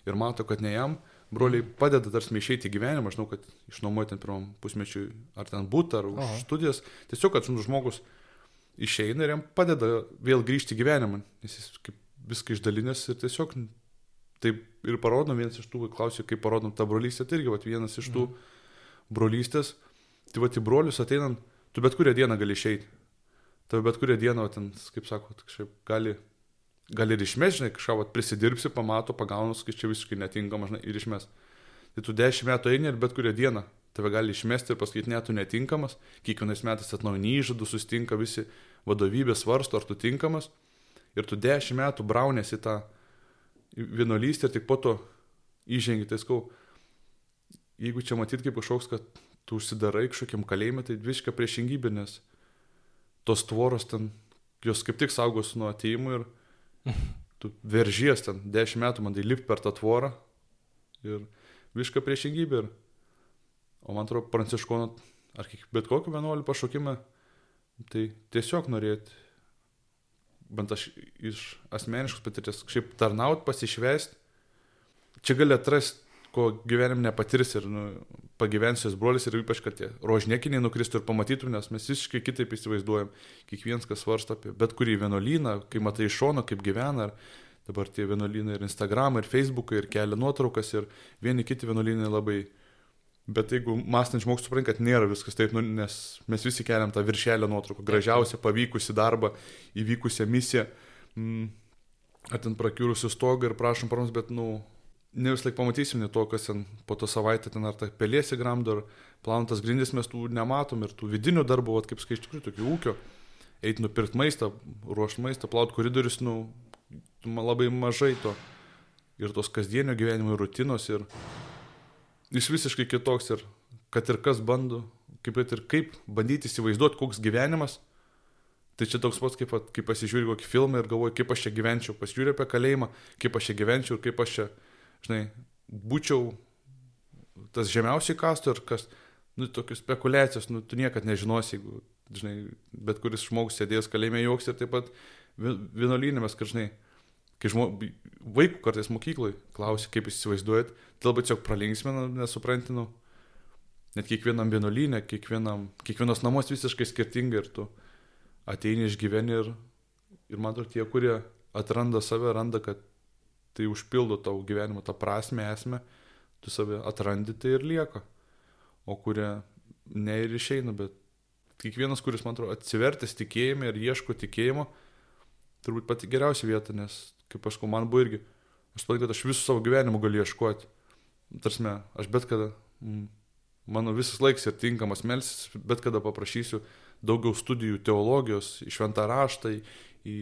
[SPEAKER 2] ir mato, kad ne jam, broliai padeda tarsi išeiti į gyvenimą, aš žinau, kad išnuomoja ten pirmam pusmečiui ar ten būtų, ar už Aha. studijas, tiesiog, kad žmogus išeina ir jam padeda vėl grįžti į gyvenimą, nes jis kaip viską išdalinęs ir tiesiog taip ir parodom, vienas iš tų, klausiu, kaip parodom tą brolystę, tai irgi vat, vienas iš tų mhm. brolystės, tai va, į brolius ateinant, tu bet kurią dieną gali išeiti. Tave bet kurią dieną, ten, kaip sako, kažkaip gali, gali ir išmesti, žinai, kažką vat, prisidirbsi, pamato, pagaunus, kai čia visiškai netinkama, žinai, ir išmes. Tai tu dešimt metų eini ir bet kurią dieną tave gali išmesti ir pasakyti, ne, tu netinkamas, kiekvienais metais atnaujini įžadų, sustinka visi vadovybė svarsto, ar tu tinkamas. Ir tu dešimt metų braunėsi tą vienuolystę ir tik po to įžengi, tai skau, jeigu čia matyt kaip kažkoks, kad tu užsidarai kažkokiam kalėjime, tai visiška priešingybė, nes tos tvoros ten, jos kaip tik saugos nuo ateimų ir tu veržies ten, dešimt metų man tai lipti per tą tvorą ir visiška priešingybė. Ir, o man atrodo, pranciškono, ar bet kokį vienuolį pašaukimą, tai tiesiog norėti bent aš iš asmeniškos patirties, kažkaip tarnaut, pasišvest, čia gali atrasti, ko gyvenim nepatirs ir nu, pagyvensios brolis ir ypač, kad tie rožniekiniai nukristų ir pamatytum, nes mes visiškai kitaip įsivaizduojam, kiekvienas, kas svarsto apie bet kurį vienuolyną, kai matai iš šono, kaip gyvena, ar dabar tie vienuolynai ir Instagram, ir Facebook, ir kelia nuotraukas, ir vieni kiti vienuolynai labai Bet jeigu mąstant žmogus supranta, kad nėra viskas taip, nu, nes mes visi keliam tą viršelio nuotrauką, gražiausią pavykusi darbą, įvykusią misiją, mm, ar ten prakiurusių stogą ir prašom paramos, bet, nu, ne vis laik pamatysim ne to, kas ten po to savaitę ten ar ta pelėsi gramdo, ar planuotas grindis mes tų nematom ir tų vidinių darbų, vat, kaip skaičiu, tikrųjų tokių ūkio, eiti nupirkti maistą, ruošti maistą, plauti koridorius, nu, labai mažai to. Ir tos kasdienio gyvenimo rutinos ir jis visiškai kitoks ir kad ir kas bando, kaip ir kaip bandyti įsivaizduoti, koks gyvenimas, tai čia toks pats, kaip, kaip pasižiūri kokį filmą ir galvoju, kaip aš čia gyvenčiau, pasižiūri apie kalėjimą, kaip aš čia gyvenčiau ir kaip aš čia, žinai, būčiau tas žemiausiai kastų ir kas, nu, tokius spekulacijas, nu, tu niekad nežinosi, jeigu, žinai, bet kuris žmogus sėdės kalėjime joks ir taip pat vienuolynėmės, kad, žinai, kai žmo, vaikų kartais mokyklai klausia, kaip jūs įsivaizduojat, tai labai tiesiog pralinksmina, nesuprantinu. Net kiekvienam vienuolynė, kiekvienam, kiekvienos namus visiškai skirtingai ir tu ateini išgyveni ir, ir man atrodo, tie, kurie atranda save, randa, kad tai užpildo tavo gyvenimo tą prasme, esmę, tu save atrandi tai ir lieka. O kurie ne ir išeina, bet kiekvienas, kuris, man atrodo, atsivertęs tikėjime ir ieško tikėjimo, turbūt pati geriausia vieta, nes kaip aš, man buvo irgi, aš suprantu, kad aš visų savo gyvenimo galiu ieškoti. Tarsi, aš bet kada, mano visas laiks ir tinkamas melsis, bet kada paprašysiu daugiau studijų teologijos, į šventą raštą, į,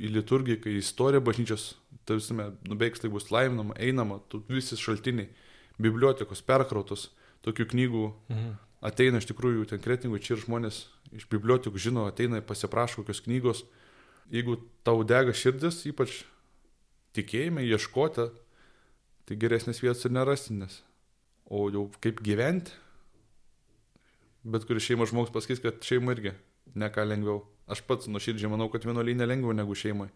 [SPEAKER 2] į liturgiją, į istoriją bažnyčios, tai visame nubeigs tai bus laiminama, einama, tu visi šaltiniai, bibliotekos perkrautos, tokių knygų mhm. ateina iš tikrųjų ten kretingų, čia ir žmonės iš bibliotekų žino, ateina pasiprašo kokios knygos. Jeigu tau dega širdis, ypač tikėjime, ieškoti, tai geresnės vietos ir nerasti, nes. O jau kaip gyventi, bet kuris šeimos žmogus pasakys, kad šeima irgi ne ką lengviau. Aš pats nuoširdžiai manau, kad vienuolynė lengviau negu šeimai,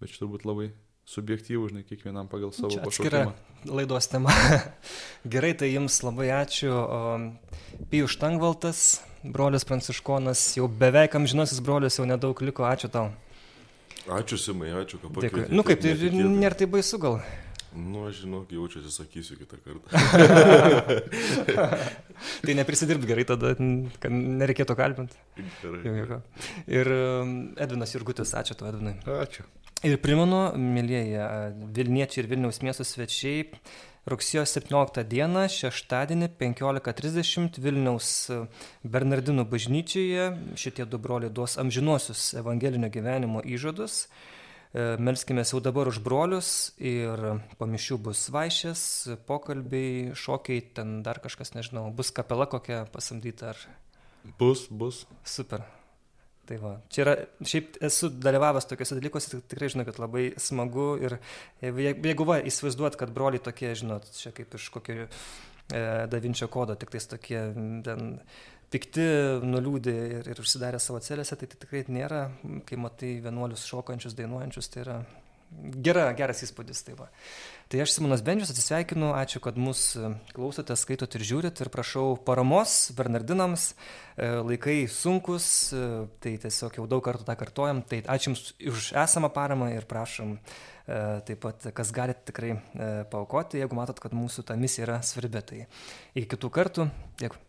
[SPEAKER 2] bet čia turbūt labai subjektyvų, žinai, kiekvienam pagal savo pašaukimą.
[SPEAKER 1] laidos tema. Gerai, tai jums labai ačiū. Pijus Štangvaltas, brolis Pranciškonas, jau beveik amžinasis brolis, jau nedaug liko. Ačiū tau.
[SPEAKER 3] Ačiū Simai, ačiū, kad pakvietėte.
[SPEAKER 1] Nu kaip, tai nėra tai baisu gal.
[SPEAKER 3] Nu, aš žinok, jaučiuosi, sakysiu kitą kartą.
[SPEAKER 1] Tai neprisidirbt gerai tada, kad nereikėtų kalbinti.
[SPEAKER 3] Gerai.
[SPEAKER 1] Ir um, Edvinas Jurgutis, ačiū tau, Edvinai.
[SPEAKER 2] Ačiū.
[SPEAKER 1] Ir primenu, mėlyjeji Vilniečiai ir Vilniaus miesto svečiai, rugsėjo 17 dieną, šeštadienį 15.30 Vilniaus e, Bernardinų bažnyčioje šitie du broliai duos amžinuosius evangelinio gyvenimo įžadus. E, Melskime jau dabar už brolius ir po mišių bus vaišės, pokalbiai, šokiai, ten dar kažkas, nežinau, bus kapela kokia pasamdyta ar
[SPEAKER 2] Bus, bus.
[SPEAKER 1] Super. Tai va, čia yra, šiaip esu dalyvavęs tokiuose dalykuose, tik- tikrai žinau, kad labai smagu ir jeigu, va, įsivaizduot, kad broliai tokie, žinot, čia kaip iš kokio e, Davinčio kodo, tik tais tokie ten pikti, nuliūdė ir, ir užsidarę savo celėse, tai, tai tikrai nėra, kai matai vienuolius šokančius, dainuojančius, tai yra gera, geras įspūdis. Tai, va. Tai aš Simonas Bendžius atsisveikinu, ačiū, kad mus e, klausote, skaitot ir žiūrit ir prašau paramos Bernardinams, E, laikai sunkus, e, tai tiesiog jau daug kartų tą kartojam, tai ačiū Jums už esamą paramą ir prašom taip pat, kas galite tikrai paukoti, jeigu matot, kad mūsų ta misija yra svarbi. Tai iki kitų kartų, dėkui.